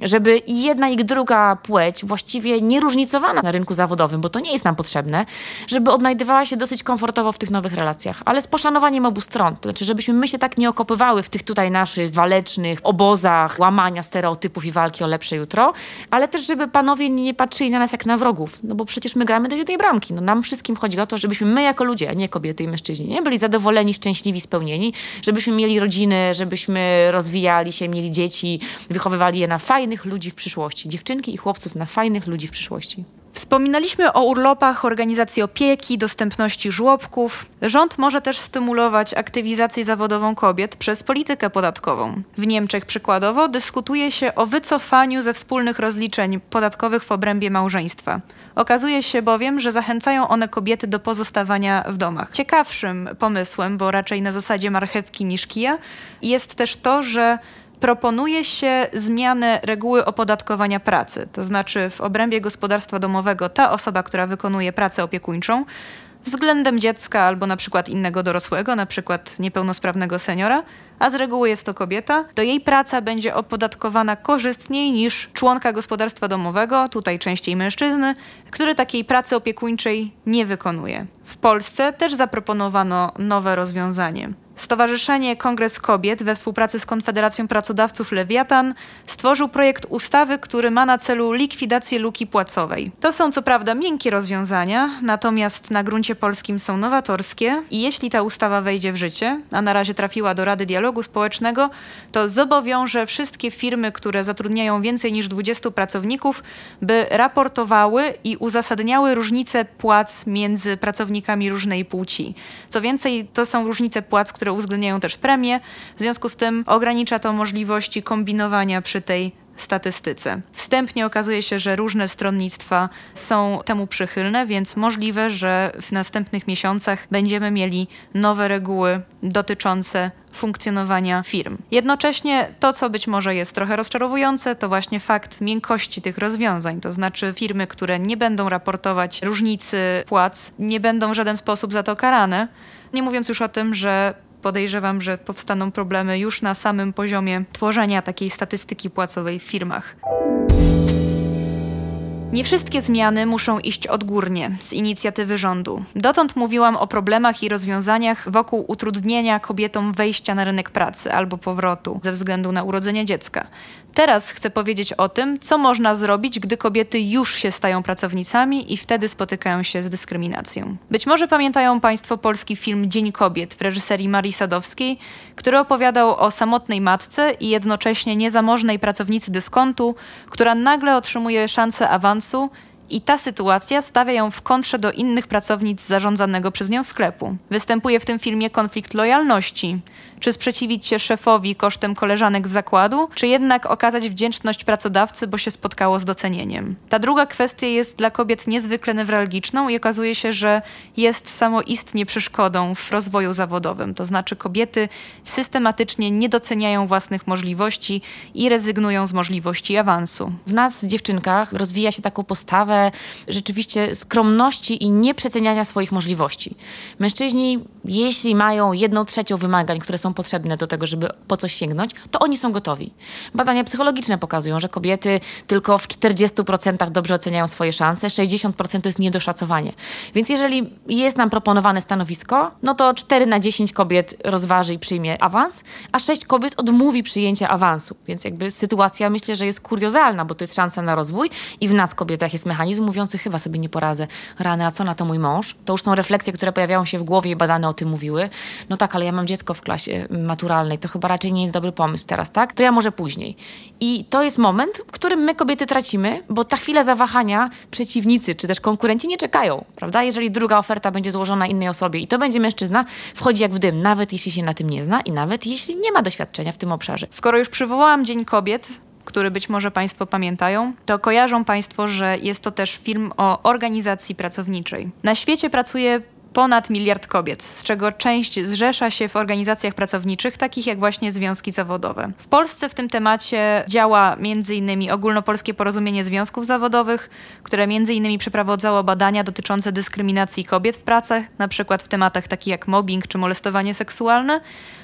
żeby jedna i druga płeć, właściwie nieróżnicowana na rynku zawodowym, bo to nie jest nam potrzebne, żeby odnajdywała się dosyć komfortowo w tych nowych relacjach, ale z poszanowaniem obu stron. To znaczy, żebyśmy my się tak nie okopywały w tych tutaj naszych walecznych obozach, łamania stereotypów i walki o lepsze jutro, ale też, żeby panowie nie patrzyli na nas jak na wrogów, no bo przecież my gramy do jednej bramki. No nam wszystkim chodzi o to, żebyśmy my jako ludzie, a nie kobiety i mężczyźni, nie? byli zadowoleni, szczęśliwi, spełnieni, żebyśmy mieli rodziny, żebyśmy rozwijali się, mieli dzieci, wychowywali je na fajnych ludzi w przyszłości. Dziewczynki i chłopców na fajnych ludzi w przyszłości. Wspominaliśmy o urlopach, organizacji opieki, dostępności żłobków. Rząd może też stymulować aktywizację zawodową kobiet przez politykę podatkową. W Niemczech przykładowo dyskutuje się o wycofaniu ze wspólnych rozliczeń podatkowych w obrębie małżeństwa. Okazuje się bowiem, że zachęcają one kobiety do pozostawania w domach. Ciekawszym pomysłem, bo raczej na zasadzie marchewki niż kija, jest też to, że proponuje się zmianę reguły opodatkowania pracy. To znaczy, w obrębie gospodarstwa domowego ta osoba, która wykonuje pracę opiekuńczą, względem dziecka albo na przykład innego dorosłego, na przykład niepełnosprawnego seniora, a z reguły jest to kobieta, to jej praca będzie opodatkowana korzystniej niż członka gospodarstwa domowego, tutaj częściej mężczyzny, który takiej pracy opiekuńczej nie wykonuje. W Polsce też zaproponowano nowe rozwiązanie. Stowarzyszenie Kongres Kobiet we współpracy z Konfederacją Pracodawców Lewiatan stworzył projekt ustawy, który ma na celu likwidację luki płacowej. To są co prawda miękkie rozwiązania, natomiast na gruncie polskim są nowatorskie i jeśli ta ustawa wejdzie w życie, a na razie trafiła do Rady Dialogu Społecznego, to zobowiąże wszystkie firmy, które zatrudniają więcej niż 20 pracowników, by raportowały i uzasadniały różnice płac między pracownikami różnej płci. Co więcej, to są różnice płac, które uwzględniają też premie. W związku z tym ogranicza to możliwości kombinowania przy tej statystyce. Wstępnie okazuje się, że różne stronnictwa są temu przychylne, więc możliwe, że w następnych miesiącach będziemy mieli nowe reguły dotyczące funkcjonowania firm. Jednocześnie to, co być może jest trochę rozczarowujące, to właśnie fakt miękkości tych rozwiązań, to znaczy firmy, które nie będą raportować różnicy płac, nie będą w żaden sposób za to karane. Nie mówiąc już o tym, że podejrzewam, że powstaną problemy już na samym poziomie tworzenia takiej statystyki płacowej w firmach. Nie wszystkie zmiany muszą iść odgórnie, z inicjatywy rządu. Dotąd mówiłam o problemach i rozwiązaniach wokół utrudnienia kobietom wejścia na rynek pracy albo powrotu ze względu na urodzenie dziecka. Teraz chcę powiedzieć o tym, co można zrobić, gdy kobiety już się stają pracownicami i wtedy spotykają się z dyskryminacją. Być może pamiętają Państwo polski film Dzień Kobiet w reżyserii Marii Sadowskiej, który opowiadał o samotnej matce i jednocześnie niezamożnej pracownicy dyskontu, która nagle otrzymuje szansę awansu i ta sytuacja stawia ją w kontrze do innych pracownic zarządzanego przez nią sklepu. Występuje w tym filmie konflikt lojalności. Czy sprzeciwić się szefowi kosztem koleżanek z zakładu, czy jednak okazać wdzięczność pracodawcy, bo się spotkało z docenieniem. Ta druga kwestia jest dla kobiet niezwykle newralgiczną i okazuje się, że jest samoistnie przeszkodą w rozwoju zawodowym. To znaczy kobiety systematycznie nie doceniają własnych możliwości i rezygnują z możliwości awansu. W nas, dziewczynkach, rozwija się taką postawę rzeczywiście skromności i nieprzeceniania swoich możliwości. Mężczyźni, jeśli mają jedną trzecią wymagań, które są potrzebne do tego, żeby po coś sięgnąć, to oni są gotowi. Badania psychologiczne pokazują, że kobiety tylko w 40% dobrze oceniają swoje szanse, 60% to jest niedoszacowanie. Więc jeżeli jest nam proponowane stanowisko, no to 4 na 10 kobiet rozważy i przyjmie awans, a 6 kobiet odmówi przyjęcia awansu. Więc jakby sytuacja myślę, że jest kuriozalna, bo to jest szansa na rozwój i w nas kobietach jest mechanizm mówiący chyba sobie nie poradzę. Rany, a co na to mój mąż? To już są refleksje, które pojawiają się w głowie i badane o tym mówiły. No tak, ale ja mam dziecko w klasie maturalnej, to chyba raczej nie jest dobry pomysł teraz, tak? To ja może później. I to jest moment, w którym my kobiety tracimy, bo ta chwila zawahania przeciwnicy czy też konkurenci nie czekają, prawda? Jeżeli druga oferta będzie złożona innej osobie i to będzie mężczyzna, wchodzi jak w dym, nawet jeśli się na tym nie zna i nawet jeśli nie ma doświadczenia w tym obszarze. Skoro już przywołałam Dzień Kobiet, który być może Państwo pamiętają, to kojarzą Państwo, że jest to też film o organizacji pracowniczej. Na świecie pracuje ponad miliard kobiet, z czego część zrzesza się w organizacjach pracowniczych, takich jak właśnie związki zawodowe. W Polsce w tym temacie działa m.in. Ogólnopolskie Porozumienie Związków Zawodowych, które m.in. przeprowadzało badania dotyczące dyskryminacji kobiet w pracach, na przykład w tematach takich jak mobbing czy molestowanie seksualne,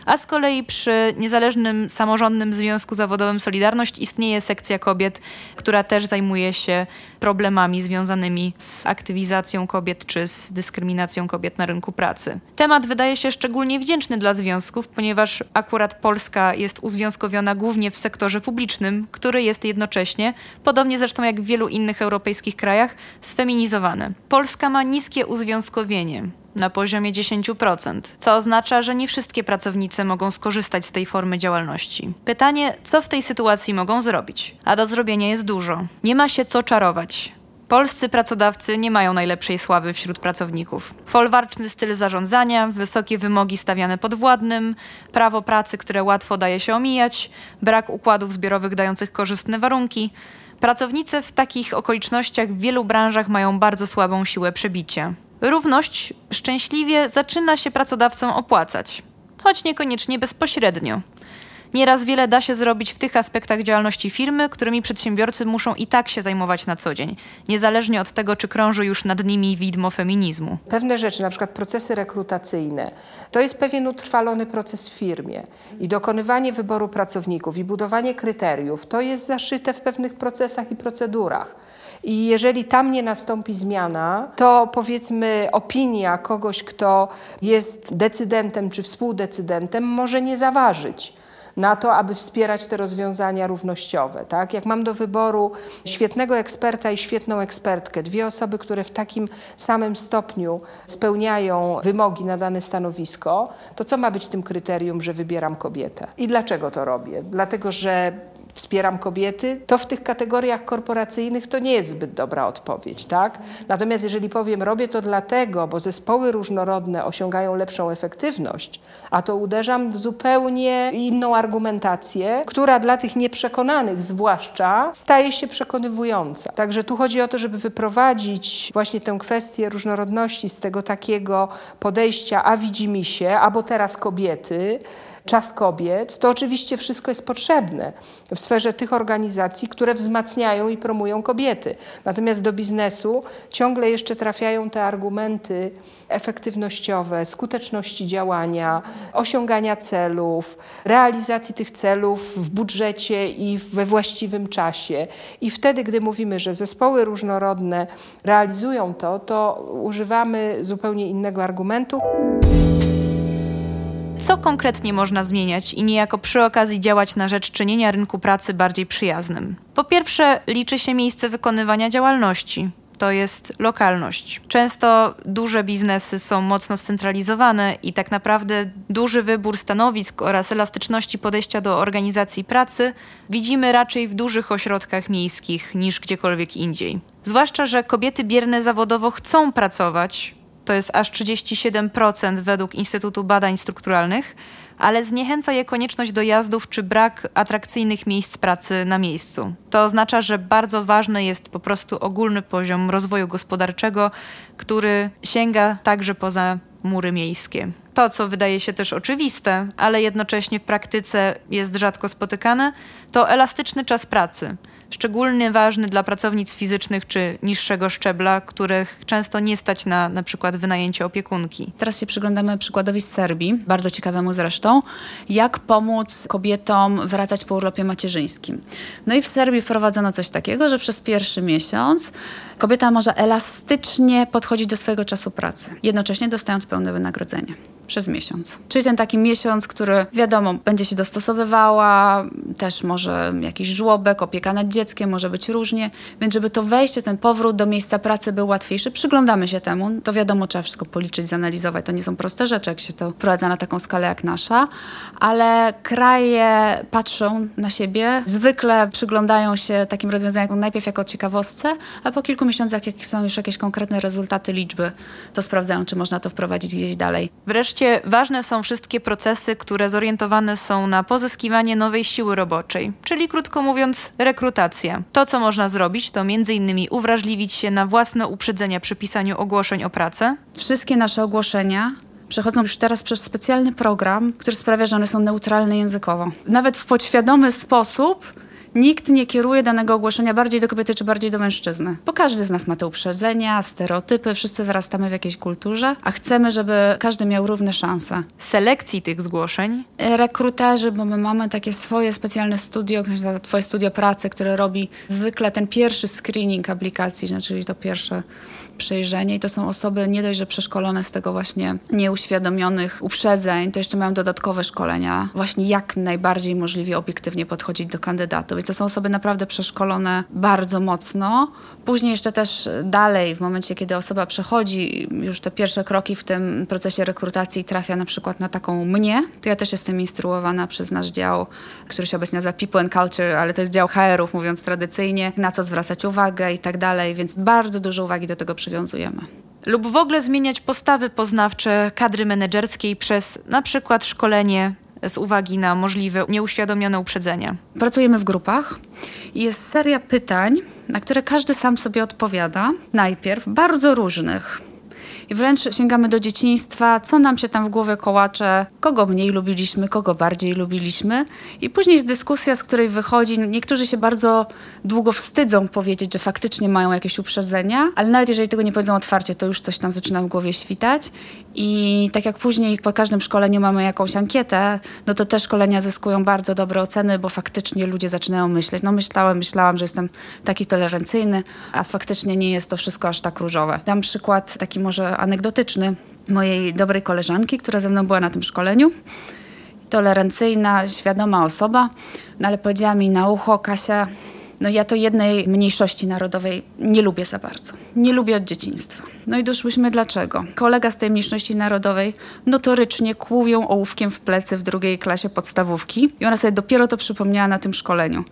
a z kolei przy Niezależnym Samorządnym Związku Zawodowym Solidarność istnieje sekcja kobiet, która też zajmuje się problemami związanymi z aktywizacją kobiet czy z dyskryminacją kobiet na rynku pracy. Temat wydaje się szczególnie wdzięczny dla związków, ponieważ akurat Polska jest uzwiązkowiona głównie w sektorze publicznym, który jest jednocześnie, podobnie zresztą jak w wielu innych europejskich krajach, sfeminizowany. Polska ma niskie uzwiązkowienie na poziomie 10%, co oznacza, że nie wszystkie pracownice mogą skorzystać z tej formy działalności. Pytanie, co w tej sytuacji mogą zrobić? A do zrobienia jest dużo. Nie ma się co czarować. Polscy pracodawcy nie mają najlepszej sławy wśród pracowników. Folwarczny styl zarządzania, wysokie wymogi stawiane podwładnym, prawo pracy, które łatwo daje się omijać, brak układów zbiorowych dających korzystne warunki. Pracownice w takich okolicznościach w wielu branżach mają bardzo słabą siłę przebicia. Równość szczęśliwie zaczyna się pracodawcom opłacać, choć niekoniecznie bezpośrednio. Nieraz wiele da się zrobić w tych aspektach działalności firmy, którymi przedsiębiorcy muszą i tak się zajmować na co dzień, niezależnie od tego, czy krąży już nad nimi widmo feminizmu. Pewne rzeczy, na przykład procesy rekrutacyjne, to jest pewien utrwalony proces w firmie i dokonywanie wyboru pracowników i budowanie kryteriów, to jest zaszyte w pewnych procesach i procedurach. I jeżeli tam nie nastąpi zmiana, to powiedzmy opinia kogoś, kto jest decydentem czy współdecydentem, może nie zaważyć na to, aby wspierać te rozwiązania równościowe. Tak? Jak mam do wyboru świetnego eksperta i świetną ekspertkę, dwie osoby, które w takim samym stopniu spełniają wymogi na dane stanowisko, to co ma być tym kryterium, że wybieram kobietę? I dlaczego to robię? Dlatego, że wspieram kobiety, to w tych kategoriach korporacyjnych to nie jest zbyt dobra odpowiedź, tak? Natomiast jeżeli powiem, robię to dlatego, bo zespoły różnorodne osiągają lepszą efektywność, a to uderzam w zupełnie inną argumentację, która dla tych nieprzekonanych zwłaszcza staje się przekonywująca. Także tu chodzi o to, żeby wyprowadzić właśnie tę kwestię różnorodności z tego takiego podejścia, a widzi mi się, albo teraz kobiety, czas kobiet, to oczywiście wszystko jest potrzebne w sferze tych organizacji, które wzmacniają i promują kobiety. Natomiast do biznesu ciągle jeszcze trafiają te argumenty efektywnościowe, skuteczności działania, osiągania celów, realizacji tych celów w budżecie i we właściwym czasie. I wtedy, gdy mówimy, że zespoły różnorodne realizują to, to używamy zupełnie innego argumentu co konkretnie można zmieniać i niejako przy okazji działać na rzecz czynienia rynku pracy bardziej przyjaznym. Po pierwsze, liczy się miejsce wykonywania działalności. To jest lokalność. Często duże biznesy są mocno scentralizowane i tak naprawdę duży wybór stanowisk oraz elastyczności podejścia do organizacji pracy widzimy raczej w dużych ośrodkach miejskich niż gdziekolwiek indziej. Zwłaszcza, że kobiety bierne zawodowo chcą pracować, to jest aż 37% według Instytutu Badań Strukturalnych, ale zniechęca je konieczność dojazdów czy brak atrakcyjnych miejsc pracy na miejscu. To oznacza, że bardzo ważny jest po prostu ogólny poziom rozwoju gospodarczego, który sięga także poza mury miejskie. To, co wydaje się też oczywiste, ale jednocześnie w praktyce jest rzadko spotykane, to elastyczny czas pracy szczególnie ważny dla pracownic fizycznych czy niższego szczebla, których często nie stać na na przykład wynajęcie opiekunki. Teraz się przyglądamy przykładowi z Serbii, bardzo ciekawemu zresztą, jak pomóc kobietom wracać po urlopie macierzyńskim. No i w Serbii wprowadzono coś takiego, że przez pierwszy miesiąc kobieta może elastycznie podchodzić do swojego czasu pracy, jednocześnie dostając pełne wynagrodzenie przez miesiąc. Czyli ten taki miesiąc, który wiadomo, będzie się dostosowywała, też może jakiś żłobek, opieka nad dzieckiem, może być różnie, więc żeby to wejście, ten powrót do miejsca pracy był łatwiejszy, przyglądamy się temu, to wiadomo, trzeba wszystko policzyć, zanalizować, to nie są proste rzeczy, jak się to wprowadza na taką skalę jak nasza, ale kraje patrzą na siebie, zwykle przyglądają się takim rozwiązaniom najpierw jako ciekawostce, a po kilku miesiącach, jak są już jakieś konkretne rezultaty, liczby, to sprawdzają, czy można to wprowadzić gdzieś dalej. Wreszcie ważne są wszystkie procesy, które zorientowane są na pozyskiwanie nowej siły roboczej, czyli krótko mówiąc rekrutacja. To, co można zrobić, to m.in. uwrażliwić się na własne uprzedzenia przy pisaniu ogłoszeń o pracę. Wszystkie nasze ogłoszenia przechodzą już teraz przez specjalny program, który sprawia, że one są neutralne językowo. Nawet w podświadomy sposób nikt nie kieruje danego ogłoszenia bardziej do kobiety czy bardziej do mężczyzny. Bo każdy z nas ma te uprzedzenia, stereotypy, wszyscy wyrastamy w jakiejś kulturze, a chcemy, żeby każdy miał równe szanse. Selekcji tych zgłoszeń Rekruterzy, bo my mamy takie swoje specjalne studio, twoje studio pracy, które robi zwykle ten pierwszy screening aplikacji, czyli to pierwsze przejrzenie i to są osoby nie dość, że przeszkolone z tego właśnie nieuświadomionych uprzedzeń, to jeszcze mają dodatkowe szkolenia, właśnie jak najbardziej możliwie obiektywnie podchodzić do kandydatów. Więc to są osoby naprawdę przeszkolone bardzo mocno. Później jeszcze też dalej, w momencie, kiedy osoba przechodzi już te pierwsze kroki w tym procesie rekrutacji trafia na przykład na taką mnie, to ja też jestem instruowana przez nasz dział, który się obecnie nazywa People and Culture, ale to jest dział HR-ów, mówiąc tradycyjnie, na co zwracać uwagę i tak dalej, więc bardzo dużo uwagi do tego przywiązujemy. Lub w ogóle zmieniać postawy poznawcze kadry menedżerskiej przez na przykład szkolenie z uwagi na możliwe nieuświadomione uprzedzenia. Pracujemy w grupach. Jest seria pytań, na które każdy sam sobie odpowiada. Najpierw bardzo różnych. I wręcz sięgamy do dzieciństwa, co nam się tam w głowie kołacze, kogo mniej lubiliśmy, kogo bardziej lubiliśmy. I później jest dyskusja, z której wychodzi, niektórzy się bardzo długo wstydzą powiedzieć, że faktycznie mają jakieś uprzedzenia, ale nawet jeżeli tego nie powiedzą otwarcie, to już coś tam zaczyna w głowie świtać. I tak jak później po każdym szkoleniu mamy jakąś ankietę, no to te szkolenia zyskują bardzo dobre oceny, bo faktycznie ludzie zaczynają myśleć, no myślałem, myślałam, że jestem taki tolerancyjny, a faktycznie nie jest to wszystko aż tak różowe. Dam przykład taki może anegdotyczny mojej dobrej koleżanki, która ze mną była na tym szkoleniu. Tolerancyjna, świadoma osoba, no ale powiedziała mi na ucho, Kasia, no ja to jednej mniejszości narodowej nie lubię za bardzo. Nie lubię od dzieciństwa. No i doszłyśmy dlaczego. Kolega z tej mniejszości narodowej notorycznie kłuł ją ołówkiem w plecy w drugiej klasie podstawówki i ona sobie dopiero to przypomniała na tym szkoleniu.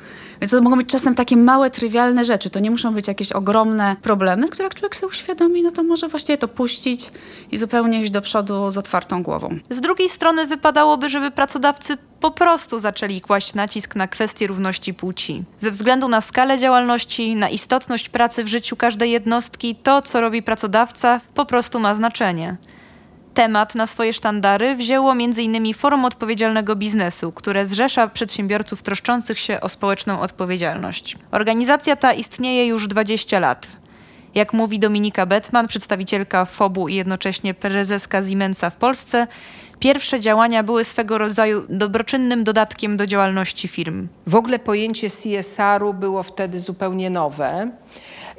Więc to mogą być czasem takie małe, trywialne rzeczy. To nie muszą być jakieś ogromne problemy, które jak człowiek sobie uświadomi, no to może właściwie to puścić i zupełnie iść do przodu z otwartą głową. Z drugiej strony wypadałoby, żeby pracodawcy po prostu zaczęli kłaść nacisk na kwestię równości płci. Ze względu na skalę działalności, na istotność pracy w życiu każdej jednostki, to co robi pracodawca po prostu ma znaczenie. Temat na swoje sztandary wzięło m.in. Forum Odpowiedzialnego Biznesu, które zrzesza przedsiębiorców troszczących się o społeczną odpowiedzialność. Organizacja ta istnieje już 20 lat. Jak mówi Dominika Bettman, przedstawicielka FOB-u i jednocześnie prezeska Siemensa w Polsce, pierwsze działania były swego rodzaju dobroczynnym dodatkiem do działalności firm. W ogóle pojęcie CSR-u było wtedy zupełnie nowe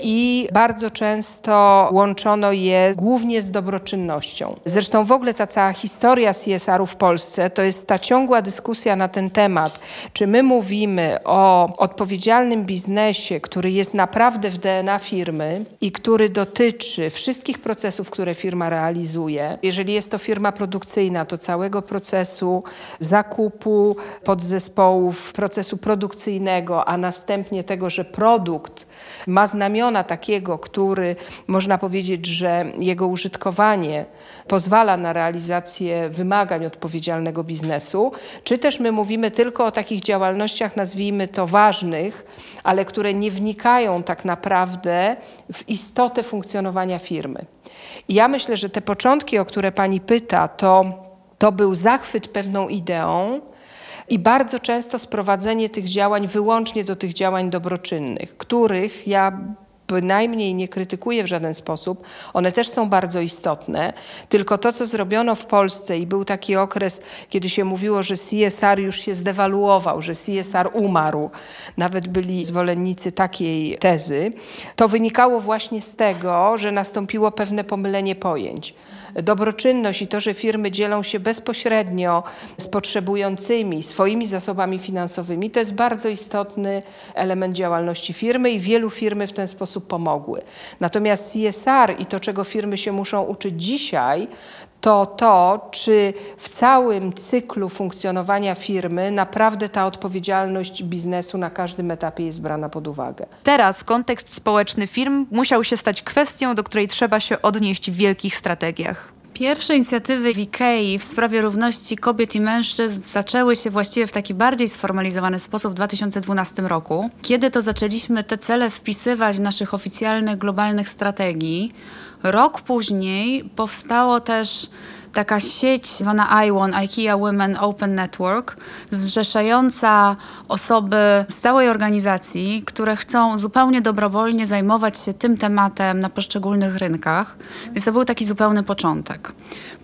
i bardzo często łączono je głównie z dobroczynnością. Zresztą w ogóle ta cała historia CSR-u w Polsce to jest ta ciągła dyskusja na ten temat, czy my mówimy o odpowiedzialnym biznesie, który jest naprawdę w DNA firmy i który dotyczy wszystkich procesów, które firma realizuje. Jeżeli jest to firma produkcyjna, to całego procesu zakupu podzespołów, procesu produkcyjnego, a następnie tego, że produkt ma znamiona ramiona takiego, który można powiedzieć, że jego użytkowanie pozwala na realizację wymagań odpowiedzialnego biznesu, czy też my mówimy tylko o takich działalnościach, nazwijmy to ważnych, ale które nie wnikają tak naprawdę w istotę funkcjonowania firmy. I ja myślę, że te początki, o które pani pyta, to, to był zachwyt pewną ideą, i bardzo często sprowadzenie tych działań wyłącznie do tych działań dobroczynnych, których ja bynajmniej nie krytykuję w żaden sposób. One też są bardzo istotne. Tylko to, co zrobiono w Polsce i był taki okres, kiedy się mówiło, że CSR już się zdewaluował, że CSR umarł. Nawet byli zwolennicy takiej tezy. To wynikało właśnie z tego, że nastąpiło pewne pomylenie pojęć dobroczynność i to, że firmy dzielą się bezpośrednio z potrzebującymi swoimi zasobami finansowymi, to jest bardzo istotny element działalności firmy i wielu firmy w ten sposób pomogły. Natomiast CSR i to, czego firmy się muszą uczyć dzisiaj, to to, czy w całym cyklu funkcjonowania firmy naprawdę ta odpowiedzialność biznesu na każdym etapie jest brana pod uwagę. Teraz kontekst społeczny firm musiał się stać kwestią, do której trzeba się odnieść w wielkich strategiach. Pierwsze inicjatywy w IKEA w sprawie równości kobiet i mężczyzn zaczęły się właściwie w taki bardziej sformalizowany sposób w 2012 roku, kiedy to zaczęliśmy te cele wpisywać w naszych oficjalnych globalnych strategii. Rok później powstało też taka sieć zwana IWON, IKEA Women Open Network, zrzeszająca osoby z całej organizacji, które chcą zupełnie dobrowolnie zajmować się tym tematem na poszczególnych rynkach. Więc to był taki zupełny początek.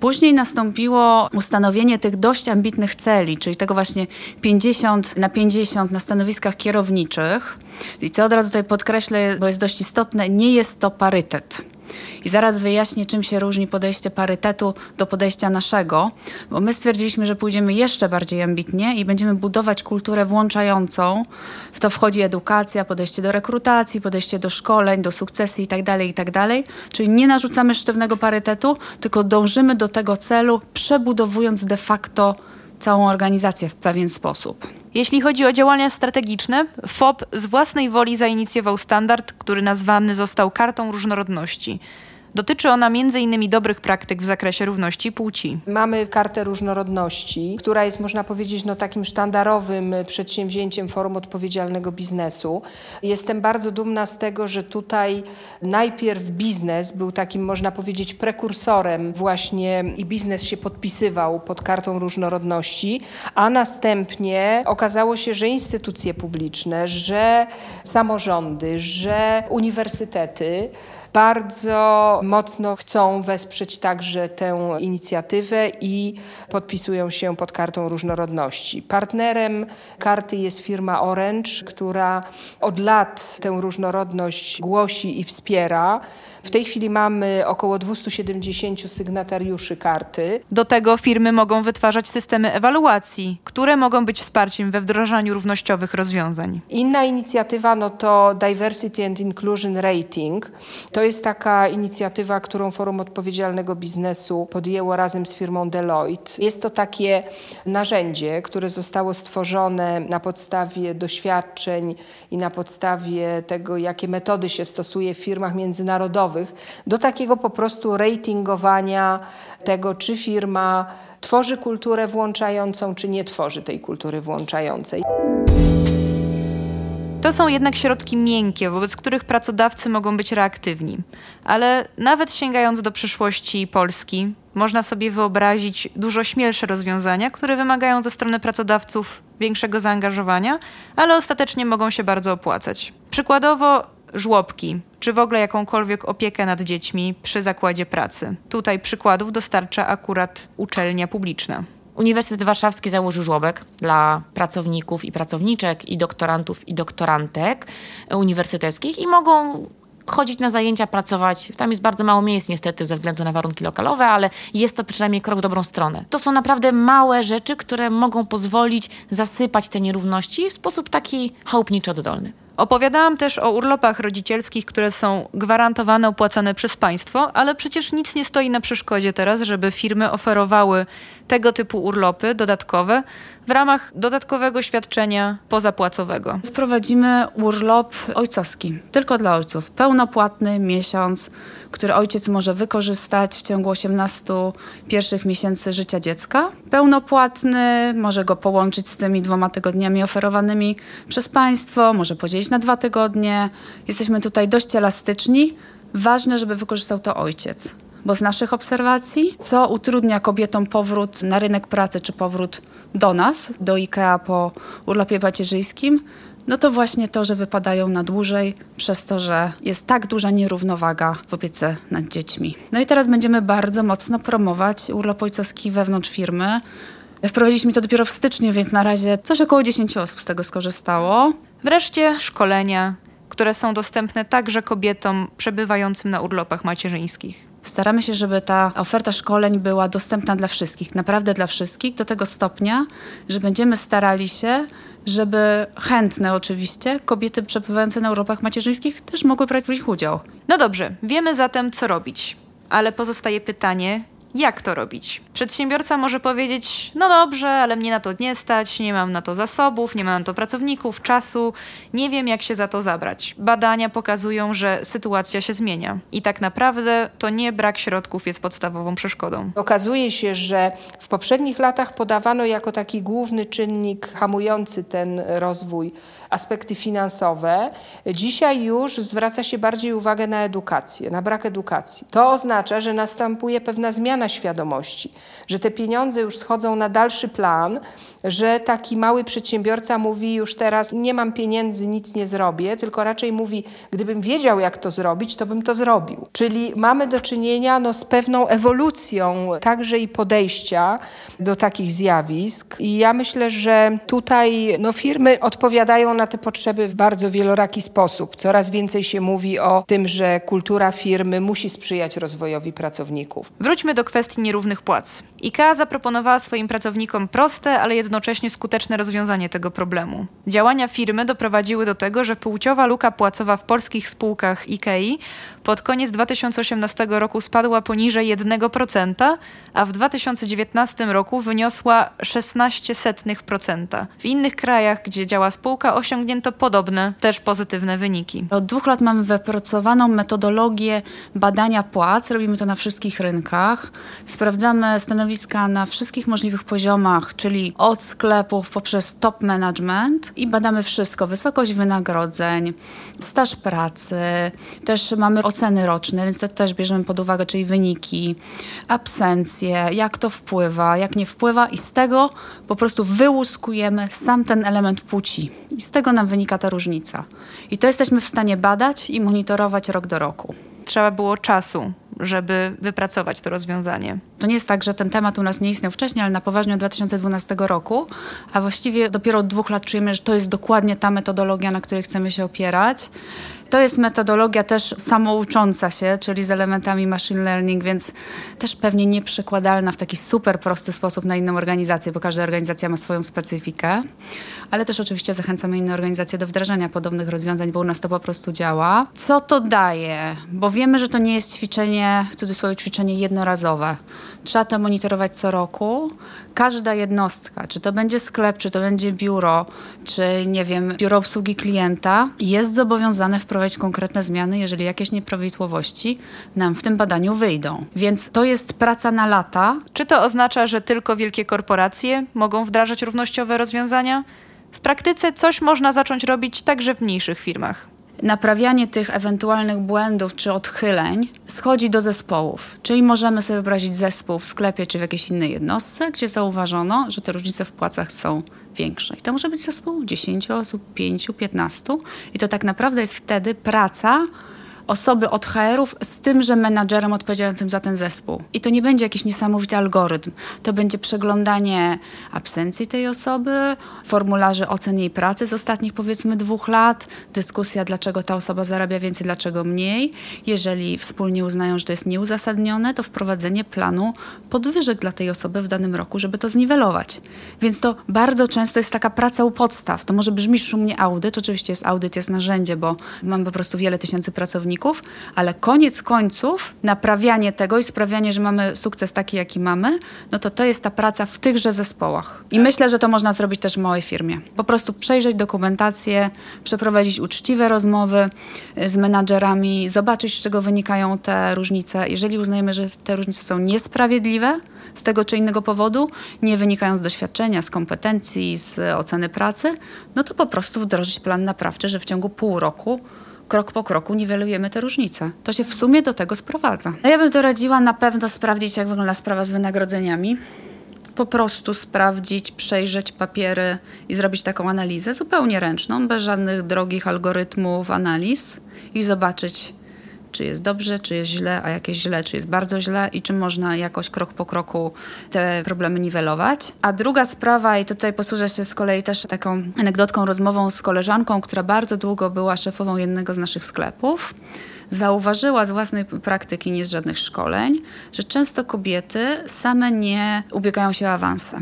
Później nastąpiło ustanowienie tych dość ambitnych celi, czyli tego właśnie 50 na 50 na stanowiskach kierowniczych. I co od razu tutaj podkreślę, bo jest dość istotne, nie jest to parytet. I zaraz wyjaśnię, czym się różni podejście parytetu do podejścia naszego, bo my stwierdziliśmy, że pójdziemy jeszcze bardziej ambitnie i będziemy budować kulturę włączającą. W to wchodzi edukacja, podejście do rekrutacji, podejście do szkoleń, do sukcesji itd., tak itd. Tak Czyli nie narzucamy sztywnego parytetu, tylko dążymy do tego celu, przebudowując de facto całą organizację w pewien sposób. Jeśli chodzi o działania strategiczne, FOB z własnej woli zainicjował standard, który nazwany został Kartą Różnorodności. Dotyczy ona m.in. dobrych praktyk w zakresie równości płci. Mamy kartę różnorodności, która jest, można powiedzieć, no, takim sztandarowym przedsięwzięciem Forum Odpowiedzialnego Biznesu. Jestem bardzo dumna z tego, że tutaj najpierw biznes był takim, można powiedzieć, prekursorem właśnie i biznes się podpisywał pod kartą różnorodności, a następnie okazało się, że instytucje publiczne, że samorządy, że uniwersytety, bardzo mocno chcą wesprzeć także tę inicjatywę i podpisują się pod kartą różnorodności. Partnerem karty jest firma Orange, która od lat tę różnorodność głosi i wspiera. W tej chwili mamy około 270 sygnatariuszy karty. Do tego firmy mogą wytwarzać systemy ewaluacji, które mogą być wsparciem we wdrażaniu równościowych rozwiązań. Inna inicjatywa no to Diversity and Inclusion Rating. To jest taka inicjatywa, którą Forum Odpowiedzialnego Biznesu podjęło razem z firmą Deloitte. Jest to takie narzędzie, które zostało stworzone na podstawie doświadczeń i na podstawie tego, jakie metody się stosuje w firmach międzynarodowych do takiego po prostu ratingowania tego, czy firma tworzy kulturę włączającą, czy nie tworzy tej kultury włączającej. To są jednak środki miękkie, wobec których pracodawcy mogą być reaktywni. Ale nawet sięgając do przyszłości Polski, można sobie wyobrazić dużo śmielsze rozwiązania, które wymagają ze strony pracodawców większego zaangażowania, ale ostatecznie mogą się bardzo opłacać. Przykładowo żłobki, czy w ogóle jakąkolwiek opiekę nad dziećmi przy zakładzie pracy. Tutaj przykładów dostarcza akurat uczelnia publiczna. Uniwersytet Warszawski założył żłobek dla pracowników i pracowniczek, i doktorantów i doktorantek uniwersyteckich i mogą chodzić na zajęcia, pracować. Tam jest bardzo mało miejsc niestety ze względu na warunki lokalowe, ale jest to przynajmniej krok w dobrą stronę. To są naprawdę małe rzeczy, które mogą pozwolić zasypać te nierówności w sposób taki chałupniczo oddolny. Opowiadałam też o urlopach rodzicielskich, które są gwarantowane, opłacane przez państwo, ale przecież nic nie stoi na przeszkodzie teraz, żeby firmy oferowały tego typu urlopy dodatkowe w ramach dodatkowego świadczenia pozapłacowego. Wprowadzimy urlop ojcowski, tylko dla ojców. Pełnopłatny miesiąc, który ojciec może wykorzystać w ciągu 18 pierwszych miesięcy życia dziecka. Pełnopłatny, może go połączyć z tymi dwoma tygodniami oferowanymi przez państwo, może podzielić na dwa tygodnie. Jesteśmy tutaj dość elastyczni. Ważne, żeby wykorzystał to ojciec bo z naszych obserwacji, co utrudnia kobietom powrót na rynek pracy czy powrót do nas, do IKEA po urlopie macierzyńskim, no to właśnie to, że wypadają na dłużej, przez to, że jest tak duża nierównowaga w opiece nad dziećmi. No i teraz będziemy bardzo mocno promować urlop ojcowski wewnątrz firmy. Wprowadziliśmy to dopiero w styczniu, więc na razie coś około 10 osób z tego skorzystało. Wreszcie szkolenia, które są dostępne także kobietom przebywającym na urlopach macierzyńskich. Staramy się, żeby ta oferta szkoleń była dostępna dla wszystkich, naprawdę dla wszystkich, do tego stopnia, że będziemy starali się, żeby chętne oczywiście kobiety przebywające na urlopach macierzyńskich też mogły brać w nich udział. No dobrze, wiemy zatem co robić, ale pozostaje pytanie, jak to robić? Przedsiębiorca może powiedzieć: No dobrze, ale mnie na to nie stać, nie mam na to zasobów, nie mam na to pracowników, czasu, nie wiem, jak się za to zabrać. Badania pokazują, że sytuacja się zmienia i tak naprawdę to nie brak środków jest podstawową przeszkodą. Okazuje się, że w poprzednich latach podawano jako taki główny czynnik hamujący ten rozwój aspekty finansowe. Dzisiaj już zwraca się bardziej uwagę na edukację, na brak edukacji. To oznacza, że następuje pewna zmiana świadomości, że te pieniądze już schodzą na dalszy plan, że taki mały przedsiębiorca mówi już teraz nie mam pieniędzy, nic nie zrobię, tylko raczej mówi, gdybym wiedział jak to zrobić, to bym to zrobił. Czyli mamy do czynienia no, z pewną ewolucją także i podejścia do takich zjawisk i ja myślę, że tutaj no, firmy odpowiadają na te potrzeby w bardzo wieloraki sposób. Coraz więcej się mówi o tym, że kultura firmy musi sprzyjać rozwojowi pracowników. Wróćmy do kwestii nierównych płac. IKEA zaproponowała swoim pracownikom proste, ale jednocześnie jednocześnie skuteczne rozwiązanie tego problemu. Działania firmy doprowadziły do tego, że płciowa luka płacowa w polskich spółkach IKEA pod koniec 2018 roku spadła poniżej 1%, a w 2019 roku wyniosła 16%. W innych krajach, gdzie działa spółka, osiągnięto podobne, też pozytywne wyniki. Od dwóch lat mamy wypracowaną metodologię badania płac. Robimy to na wszystkich rynkach. Sprawdzamy stanowiska na wszystkich możliwych poziomach, czyli od sklepów poprzez top management i badamy wszystko. Wysokość wynagrodzeń, staż pracy, też mamy oceny roczne, więc to też bierzemy pod uwagę, czyli wyniki, absencje, jak to wpływa, jak nie wpływa i z tego po prostu wyłuskujemy sam ten element płci. I z tego nam wynika ta różnica. I to jesteśmy w stanie badać i monitorować rok do roku. Trzeba było czasu, żeby wypracować to rozwiązanie. To nie jest tak, że ten temat u nas nie istniał wcześniej, ale na poważnie od 2012 roku, a właściwie dopiero od dwóch lat czujemy, że to jest dokładnie ta metodologia, na której chcemy się opierać. To jest metodologia też samoucząca się, czyli z elementami machine learning, więc też pewnie nieprzekładalna w taki super prosty sposób na inną organizację, bo każda organizacja ma swoją specyfikę. Ale też oczywiście zachęcamy inne organizacje do wdrażania podobnych rozwiązań, bo u nas to po prostu działa. Co to daje? Bo wiemy, że to nie jest ćwiczenie, w cudzysłowie ćwiczenie jednorazowe. Trzeba to monitorować co roku. Każda jednostka, czy to będzie sklep, czy to będzie biuro, czy nie wiem, biuro obsługi klienta, jest zobowiązane wprowadzić konkretne zmiany, jeżeli jakieś nieprawidłowości nam w tym badaniu wyjdą. Więc to jest praca na lata. Czy to oznacza, że tylko wielkie korporacje mogą wdrażać równościowe rozwiązania? W praktyce coś można zacząć robić także w mniejszych firmach naprawianie tych ewentualnych błędów czy odchyleń schodzi do zespołów. Czyli możemy sobie wyobrazić zespół w sklepie czy w jakiejś innej jednostce, gdzie zauważono, że te różnice w płacach są większe. I to może być zespół 10 osób, 5, 15 i to tak naprawdę jest wtedy praca osoby od HR-ów z tymże menadżerem odpowiadającym za ten zespół. I to nie będzie jakiś niesamowity algorytm. To będzie przeglądanie absencji tej osoby, formularzy ocen jej pracy z ostatnich powiedzmy dwóch lat, dyskusja, dlaczego ta osoba zarabia więcej, dlaczego mniej. Jeżeli wspólnie uznają, że to jest nieuzasadnione, to wprowadzenie planu podwyżek dla tej osoby w danym roku, żeby to zniwelować. Więc to bardzo często jest taka praca u podstaw. To może brzmi szumnie audyt, oczywiście jest audyt, jest narzędzie, bo mamy po prostu wiele tysięcy pracowników, ale koniec końców naprawianie tego i sprawianie, że mamy sukces taki, jaki mamy, no to to jest ta praca w tychże zespołach. I myślę, że to można zrobić też w małej firmie. Po prostu przejrzeć dokumentację, przeprowadzić uczciwe rozmowy y, z menadżerami, zobaczyć, z czego wynikają te różnice. Jeżeli uznajemy, że te różnice są niesprawiedliwe, z tego czy innego powodu, nie wynikają z doświadczenia, z kompetencji, z oceny pracy, no to po prostu wdrożyć plan naprawczy, że w ciągu pół roku krok po kroku niwelujemy te różnice. To się w sumie do tego sprowadza. No ja bym doradziła na pewno sprawdzić, jak wygląda sprawa z wynagrodzeniami. Po prostu sprawdzić, przejrzeć papiery i zrobić taką analizę zupełnie ręczną, bez żadnych drogich algorytmów, analiz i zobaczyć, czy jest dobrze, czy jest źle, a jak jest źle, czy jest bardzo źle i czy można jakoś krok po kroku te problemy niwelować. A druga sprawa, i tutaj posłużę się z kolei też taką anegdotką, rozmową z koleżanką, która bardzo długo była szefową jednego z naszych sklepów zauważyła z własnej praktyki, nie z żadnych szkoleń, że często kobiety same nie ubiegają się o awanse.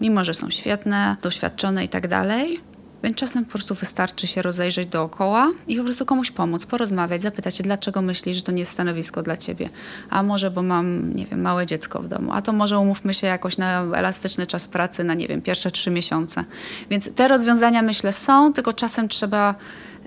Mimo, że są świetne, doświadczone i tak dalej, więc czasem po prostu wystarczy się rozejrzeć dookoła i po prostu komuś pomóc, porozmawiać, zapytać się, dlaczego myślisz, że to nie jest stanowisko dla ciebie. A może, bo mam, nie wiem, małe dziecko w domu. A to może umówmy się jakoś na elastyczny czas pracy na, nie wiem, pierwsze trzy miesiące. Więc te rozwiązania myślę są, tylko czasem trzeba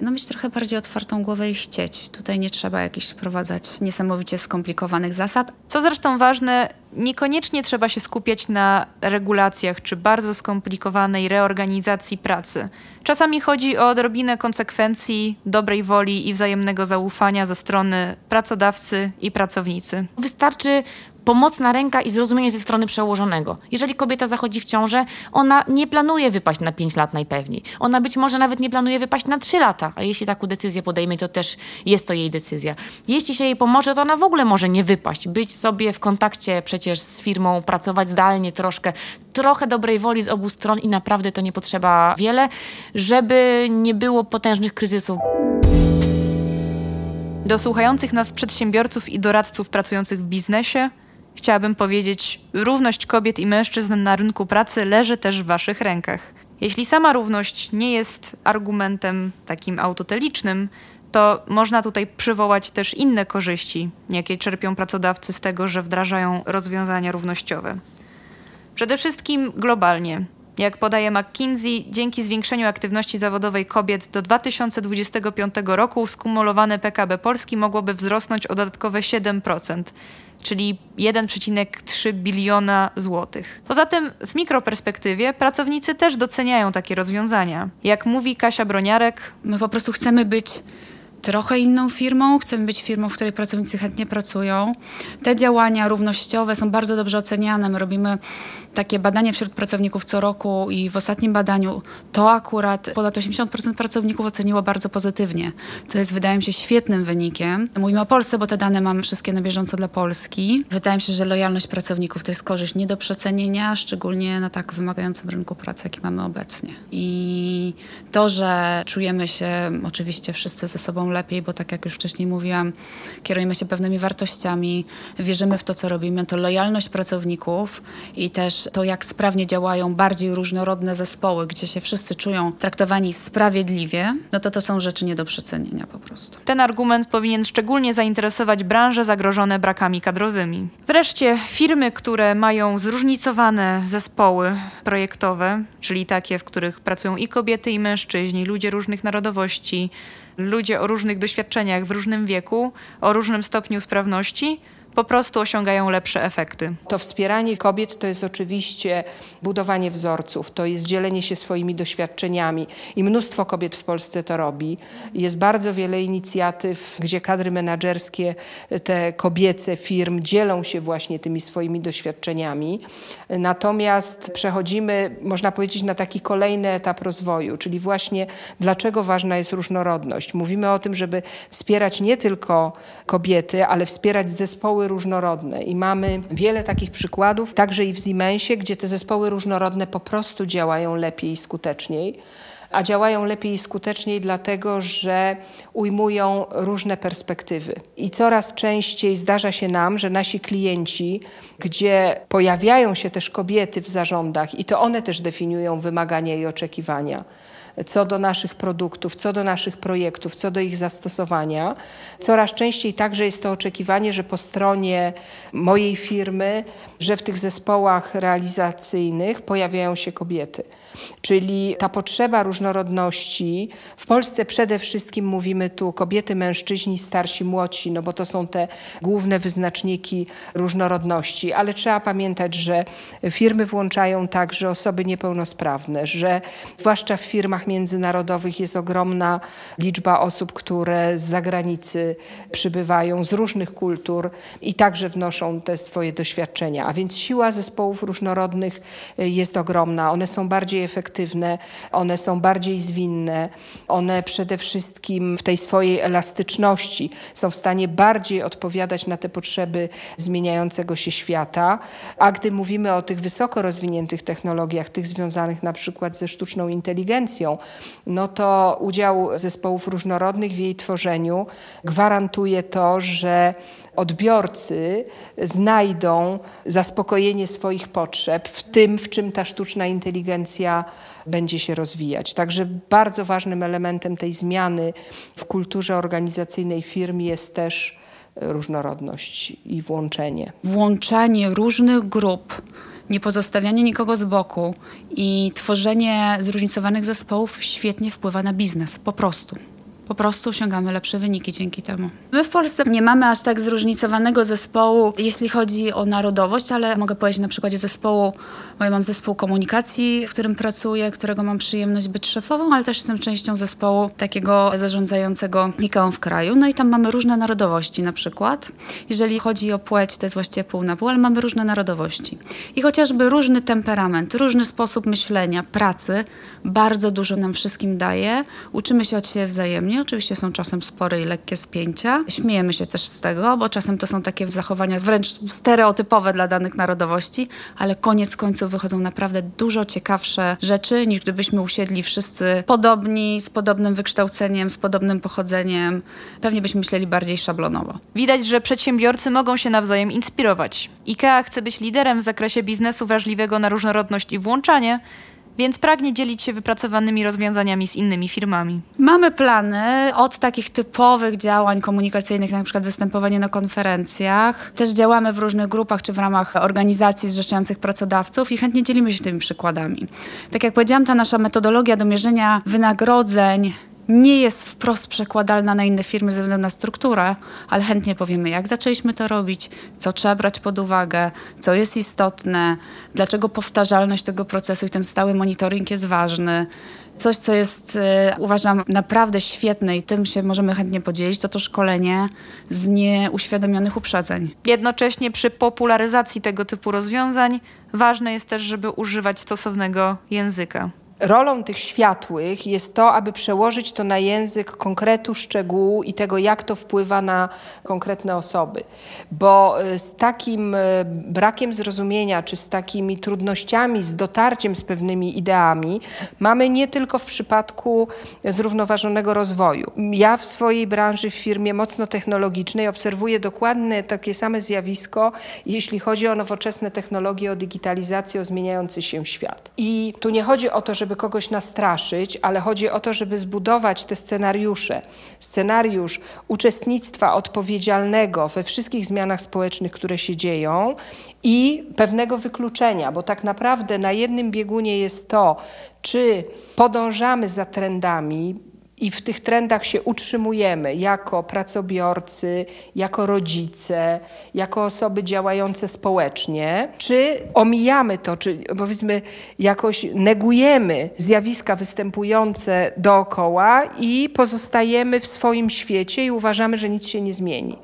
no mieć trochę bardziej otwartą głowę i chcieć. Tutaj nie trzeba jakichś wprowadzać niesamowicie skomplikowanych zasad. Co zresztą ważne, niekoniecznie trzeba się skupiać na regulacjach czy bardzo skomplikowanej reorganizacji pracy. Czasami chodzi o odrobinę konsekwencji, dobrej woli i wzajemnego zaufania ze strony pracodawcy i pracownicy. Wystarczy pomocna ręka i zrozumienie ze strony przełożonego. Jeżeli kobieta zachodzi w ciążę, ona nie planuje wypaść na 5 lat najpewniej. Ona być może nawet nie planuje wypaść na 3 lata, a jeśli taką decyzję podejmie, to też jest to jej decyzja. Jeśli się jej pomoże, to ona w ogóle może nie wypaść. Być sobie w kontakcie przecież z firmą, pracować zdalnie troszkę, trochę dobrej woli z obu stron i naprawdę to nie potrzeba wiele, żeby nie było potężnych kryzysów. Do słuchających nas przedsiębiorców i doradców pracujących w biznesie Chciałabym powiedzieć, równość kobiet i mężczyzn na rynku pracy leży też w Waszych rękach. Jeśli sama równość nie jest argumentem takim autotelicznym, to można tutaj przywołać też inne korzyści, jakie czerpią pracodawcy z tego, że wdrażają rozwiązania równościowe. Przede wszystkim globalnie. Jak podaje McKinsey, dzięki zwiększeniu aktywności zawodowej kobiet do 2025 roku skumulowane PKB Polski mogłoby wzrosnąć o dodatkowe 7% czyli 1,3 biliona złotych. Poza tym w mikroperspektywie pracownicy też doceniają takie rozwiązania. Jak mówi Kasia Broniarek, my po prostu chcemy być trochę inną firmą, chcemy być firmą, w której pracownicy chętnie pracują. Te działania równościowe są bardzo dobrze oceniane. My robimy takie badanie wśród pracowników co roku i w ostatnim badaniu to akurat ponad 80% pracowników oceniło bardzo pozytywnie, co jest wydaje mi się świetnym wynikiem. Mówimy o Polsce, bo te dane mamy wszystkie na bieżąco dla Polski. Wydaje mi się, że lojalność pracowników to jest korzyść nie do przecenienia, szczególnie na tak wymagającym rynku pracy, jaki mamy obecnie. I to, że czujemy się oczywiście wszyscy ze sobą lepiej, bo tak jak już wcześniej mówiłam, kierujemy się pewnymi wartościami, wierzymy w to, co robimy, to lojalność pracowników i też to, jak sprawnie działają bardziej różnorodne zespoły, gdzie się wszyscy czują traktowani sprawiedliwie, no to to są rzeczy nie do przecenienia po prostu. Ten argument powinien szczególnie zainteresować branże zagrożone brakami kadrowymi. Wreszcie firmy, które mają zróżnicowane zespoły projektowe, czyli takie, w których pracują i kobiety, i mężczyźni, ludzie różnych narodowości, ludzie o różnych doświadczeniach w różnym wieku, o różnym stopniu sprawności, po prostu osiągają lepsze efekty. To wspieranie kobiet to jest oczywiście budowanie wzorców, to jest dzielenie się swoimi doświadczeniami i mnóstwo kobiet w Polsce to robi. Jest bardzo wiele inicjatyw, gdzie kadry menedżerskie, te kobiece firm dzielą się właśnie tymi swoimi doświadczeniami. Natomiast przechodzimy, można powiedzieć, na taki kolejny etap rozwoju, czyli właśnie dlaczego ważna jest różnorodność. Mówimy o tym, żeby wspierać nie tylko kobiety, ale wspierać zespoły różnorodne i mamy wiele takich przykładów, także i w Siemensie, gdzie te zespoły różnorodne po prostu działają lepiej i skuteczniej a działają lepiej i skuteczniej dlatego, że ujmują różne perspektywy. I coraz częściej zdarza się nam, że nasi klienci, gdzie pojawiają się też kobiety w zarządach i to one też definiują wymagania i oczekiwania, co do naszych produktów, co do naszych projektów, co do ich zastosowania. Coraz częściej także jest to oczekiwanie, że po stronie mojej firmy, że w tych zespołach realizacyjnych pojawiają się kobiety. Czyli ta potrzeba różnorodności, w Polsce przede wszystkim mówimy tu kobiety, mężczyźni, starsi, młodsi, no bo to są te główne wyznaczniki różnorodności, ale trzeba pamiętać, że firmy włączają także osoby niepełnosprawne, że zwłaszcza w firmach międzynarodowych jest ogromna liczba osób, które z zagranicy przybywają, z różnych kultur i także wnoszą te swoje doświadczenia. A więc siła zespołów różnorodnych jest ogromna. One są bardziej efektywne, one są bardziej zwinne, one przede wszystkim w tej swojej elastyczności są w stanie bardziej odpowiadać na te potrzeby zmieniającego się świata. A gdy mówimy o tych wysoko rozwiniętych technologiach, tych związanych na przykład ze sztuczną inteligencją, no to udział zespołów różnorodnych w jej tworzeniu gwarantuje to, że odbiorcy znajdą zaspokojenie swoich potrzeb w tym, w czym ta sztuczna inteligencja będzie się rozwijać. Także bardzo ważnym elementem tej zmiany w kulturze organizacyjnej firm jest też różnorodność i włączenie. Włączanie różnych grup nie pozostawianie nikogo z boku i tworzenie zróżnicowanych zespołów świetnie wpływa na biznes, po prostu po prostu osiągamy lepsze wyniki dzięki temu. My w Polsce nie mamy aż tak zróżnicowanego zespołu, jeśli chodzi o narodowość, ale mogę powiedzieć na przykładzie zespołu, bo ja mam zespół komunikacji, w którym pracuję, którego mam przyjemność być szefową, ale też jestem częścią zespołu takiego zarządzającego IKEA w kraju. No i tam mamy różne narodowości na przykład. Jeżeli chodzi o płeć, to jest właściwie pół na pół, ale mamy różne narodowości. I chociażby różny temperament, różny sposób myślenia, pracy bardzo dużo nam wszystkim daje. Uczymy się od siebie wzajemnie Oczywiście są czasem spore i lekkie spięcia. Śmiejemy się też z tego, bo czasem to są takie zachowania wręcz stereotypowe dla danych narodowości, ale koniec końców wychodzą naprawdę dużo ciekawsze rzeczy, niż gdybyśmy usiedli wszyscy podobni, z podobnym wykształceniem, z podobnym pochodzeniem. Pewnie byśmy myśleli bardziej szablonowo. Widać, że przedsiębiorcy mogą się nawzajem inspirować. IKEA chce być liderem w zakresie biznesu wrażliwego na różnorodność i włączanie, więc pragnie dzielić się wypracowanymi rozwiązaniami z innymi firmami. Mamy plany od takich typowych działań komunikacyjnych, na przykład występowanie na konferencjach. Też działamy w różnych grupach czy w ramach organizacji zrzeszających pracodawców i chętnie dzielimy się tymi przykładami. Tak jak powiedziałam, ta nasza metodologia do mierzenia wynagrodzeń nie jest wprost przekładalna na inne firmy ze względu na strukturę, ale chętnie powiemy, jak zaczęliśmy to robić, co trzeba brać pod uwagę, co jest istotne, dlaczego powtarzalność tego procesu i ten stały monitoring jest ważny. Coś, co jest, e, uważam, naprawdę świetne i tym się możemy chętnie podzielić, to to szkolenie z nieuświadomionych uprzedzeń. Jednocześnie przy popularyzacji tego typu rozwiązań ważne jest też, żeby używać stosownego języka rolą tych światłych jest to, aby przełożyć to na język konkretu, szczegółu i tego, jak to wpływa na konkretne osoby. Bo e, z takim e, brakiem zrozumienia, czy z takimi trudnościami, z dotarciem z pewnymi ideami, mamy nie tylko w przypadku zrównoważonego rozwoju. Ja w swojej branży, w firmie mocno technologicznej obserwuję dokładnie takie same zjawisko, jeśli chodzi o nowoczesne technologie, o digitalizację, o zmieniający się świat. I tu nie chodzi o to, żeby żeby kogoś nastraszyć, ale chodzi o to, żeby zbudować te scenariusze. Scenariusz uczestnictwa odpowiedzialnego we wszystkich zmianach społecznych, które się dzieją i pewnego wykluczenia, bo tak naprawdę na jednym biegunie jest to, czy podążamy za trendami, i w tych trendach się utrzymujemy jako pracobiorcy, jako rodzice, jako osoby działające społecznie, czy omijamy to, czy powiedzmy jakoś negujemy zjawiska występujące dookoła i pozostajemy w swoim świecie i uważamy, że nic się nie zmieni.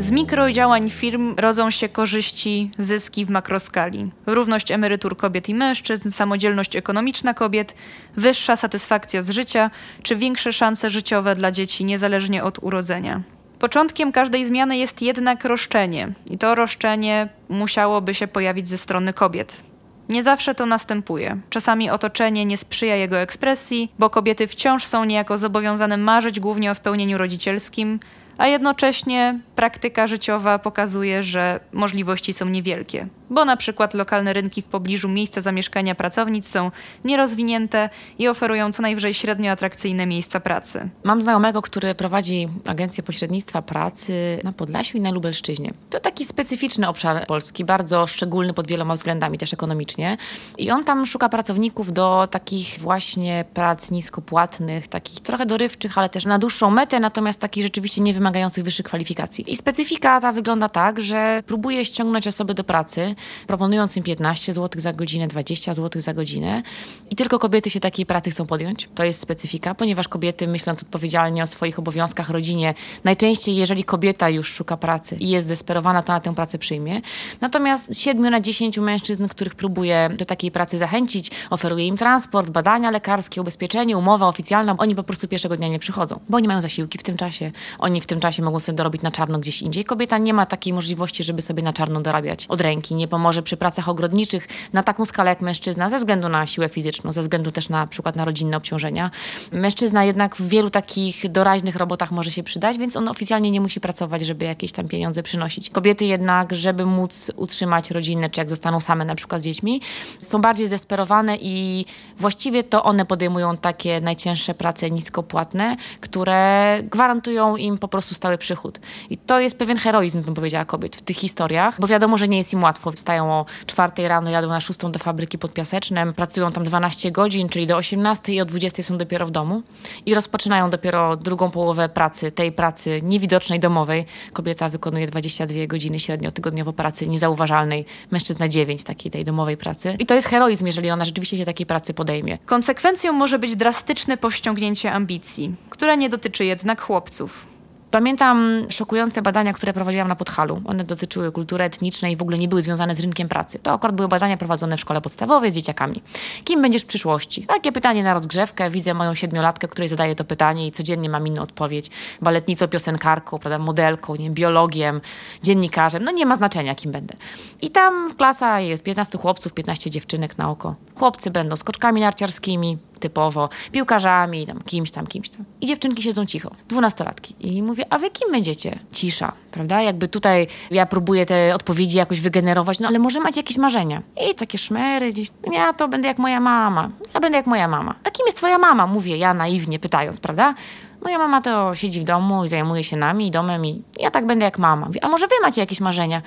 Z mikrodziałań firm rodzą się korzyści, zyski w makroskali. Równość emerytur kobiet i mężczyzn, samodzielność ekonomiczna kobiet, wyższa satysfakcja z życia czy większe szanse życiowe dla dzieci niezależnie od urodzenia. Początkiem każdej zmiany jest jednak roszczenie, i to roszczenie musiałoby się pojawić ze strony kobiet. Nie zawsze to następuje. Czasami otoczenie nie sprzyja jego ekspresji, bo kobiety wciąż są niejako zobowiązane marzyć głównie o spełnieniu rodzicielskim, a jednocześnie praktyka życiowa pokazuje, że możliwości są niewielkie bo na przykład lokalne rynki w pobliżu miejsca zamieszkania pracownic są nierozwinięte i oferują co najwyżej średnio atrakcyjne miejsca pracy. Mam znajomego, który prowadzi agencję pośrednictwa pracy na Podlasiu i na Lubelszczyźnie. To taki specyficzny obszar Polski, bardzo szczególny pod wieloma względami, też ekonomicznie. I on tam szuka pracowników do takich właśnie prac niskopłatnych, takich trochę dorywczych, ale też na dłuższą metę, natomiast takich rzeczywiście nie wymagających wyższych kwalifikacji. I specyfika ta wygląda tak, że próbuje ściągnąć osoby do pracy, proponując im 15 zł za godzinę, 20 zł za godzinę. I tylko kobiety się takiej pracy chcą podjąć. To jest specyfika, ponieważ kobiety, myśląc odpowiedzialnie o swoich obowiązkach, rodzinie, najczęściej, jeżeli kobieta już szuka pracy i jest desperowana, to na tę pracę przyjmie. Natomiast 7 na 10 mężczyzn, których próbuje do takiej pracy zachęcić, oferuje im transport, badania lekarskie, ubezpieczenie, umowa oficjalna, oni po prostu pierwszego dnia nie przychodzą, bo oni mają zasiłki w tym czasie, oni w tym czasie mogą sobie dorobić na czarno gdzieś indziej. Kobieta nie ma takiej możliwości, żeby sobie na czarno dorabiać od ręki, nie pomoże przy pracach ogrodniczych na taką skalę jak mężczyzna, ze względu na siłę fizyczną, ze względu też na przykład na rodzinne obciążenia. Mężczyzna jednak w wielu takich doraźnych robotach może się przydać, więc on oficjalnie nie musi pracować, żeby jakieś tam pieniądze przynosić. Kobiety jednak, żeby móc utrzymać rodzinę, czy jak zostaną same na przykład z dziećmi, są bardziej zdesperowane i właściwie to one podejmują takie najcięższe prace niskopłatne, które gwarantują im po prostu stały przychód. I to jest pewien heroizm, bym powiedziała, kobiet w tych historiach, bo wiadomo, że nie jest im łatwo wstają o 4 rano, jadą na 6 do fabryki pod Piasecznem, pracują tam 12 godzin, czyli do 18 i o 20 są dopiero w domu i rozpoczynają dopiero drugą połowę pracy, tej pracy niewidocznej, domowej. Kobieta wykonuje 22 godziny średnio tygodniowo pracy niezauważalnej, mężczyzna 9 takiej tej domowej pracy. I to jest heroizm, jeżeli ona rzeczywiście się takiej pracy podejmie. Konsekwencją może być drastyczne powściągnięcie ambicji, które nie dotyczy jednak chłopców. Pamiętam szokujące badania, które prowadziłam na Podhalu. One dotyczyły kultury etnicznej i w ogóle nie były związane z rynkiem pracy. To akurat były badania prowadzone w szkole podstawowej z dzieciakami. Kim będziesz w przyszłości? Takie pytanie na rozgrzewkę. Widzę moją siedmiolatkę, której zadaję to pytanie i codziennie mam inną odpowiedź. Baletnicą, piosenkarką, prawda, modelką, nie, biologiem, dziennikarzem. No nie ma znaczenia, kim będę. I tam klasa jest 15 chłopców, 15 dziewczynek na oko. Chłopcy będą skoczkami narciarskimi, typowo, piłkarzami, tam, kimś tam, kimś tam. I dziewczynki siedzą cicho, dwunastolatki. I mówię, a wy kim będziecie? Cisza, prawda? Jakby tutaj ja próbuję te odpowiedzi jakoś wygenerować, no ale może macie jakieś marzenia. I takie szmery gdzieś, ja to będę jak moja mama, ja będę jak moja mama. A kim jest twoja mama? Mówię ja naiwnie pytając, prawda? Moja mama to siedzi w domu i zajmuje się nami i domem i ja tak będę jak mama. Mówię, a może wy macie jakieś marzenia?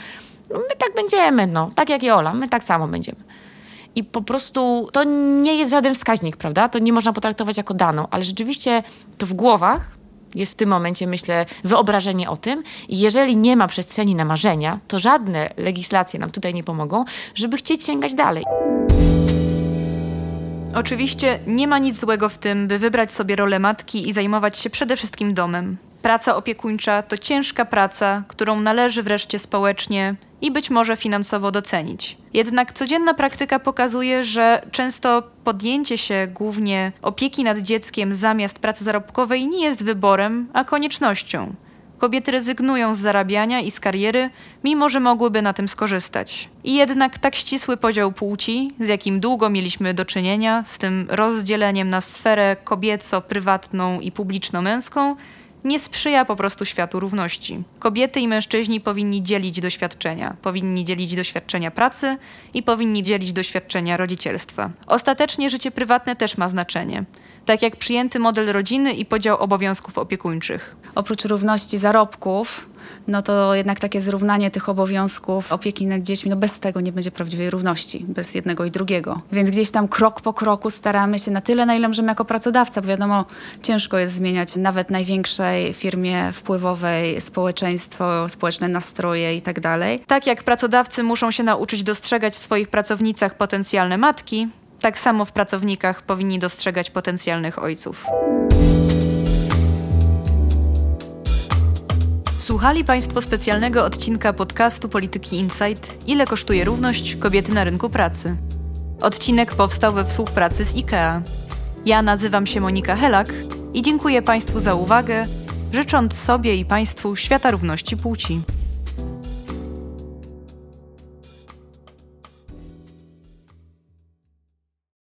No, my tak będziemy, no, tak jak i Ola, my tak samo będziemy. I po prostu to nie jest żaden wskaźnik, prawda? To nie można potraktować jako daną, ale rzeczywiście to w głowach jest w tym momencie, myślę, wyobrażenie o tym. I jeżeli nie ma przestrzeni na marzenia, to żadne legislacje nam tutaj nie pomogą, żeby chcieć sięgać dalej. Oczywiście nie ma nic złego w tym, by wybrać sobie rolę matki i zajmować się przede wszystkim domem. Praca opiekuńcza to ciężka praca, którą należy wreszcie społecznie i być może finansowo docenić. Jednak codzienna praktyka pokazuje, że często podjęcie się głównie opieki nad dzieckiem zamiast pracy zarobkowej nie jest wyborem, a koniecznością. Kobiety rezygnują z zarabiania i z kariery, mimo że mogłyby na tym skorzystać. I jednak tak ścisły podział płci, z jakim długo mieliśmy do czynienia, z tym rozdzieleniem na sferę kobieco-prywatną i publiczno-męską, nie sprzyja po prostu światu równości. Kobiety i mężczyźni powinni dzielić doświadczenia, powinni dzielić doświadczenia pracy i powinni dzielić doświadczenia rodzicielstwa. Ostatecznie życie prywatne też ma znaczenie tak jak przyjęty model rodziny i podział obowiązków opiekuńczych. Oprócz równości zarobków, no to jednak takie zrównanie tych obowiązków opieki nad dziećmi, no bez tego nie będzie prawdziwej równości, bez jednego i drugiego. Więc gdzieś tam krok po kroku staramy się na tyle, na ile możemy jako pracodawca, bo wiadomo, ciężko jest zmieniać nawet największej firmie wpływowej społeczeństwo, społeczne nastroje i tak dalej. Tak jak pracodawcy muszą się nauczyć dostrzegać w swoich pracownicach potencjalne matki, tak samo w pracownikach powinni dostrzegać potencjalnych ojców. Słuchali Państwo specjalnego odcinka podcastu Polityki Insight Ile kosztuje równość kobiety na rynku pracy? Odcinek powstał we współpracy z IKEA. Ja nazywam się Monika Helak i dziękuję Państwu za uwagę, życząc sobie i Państwu świata równości płci.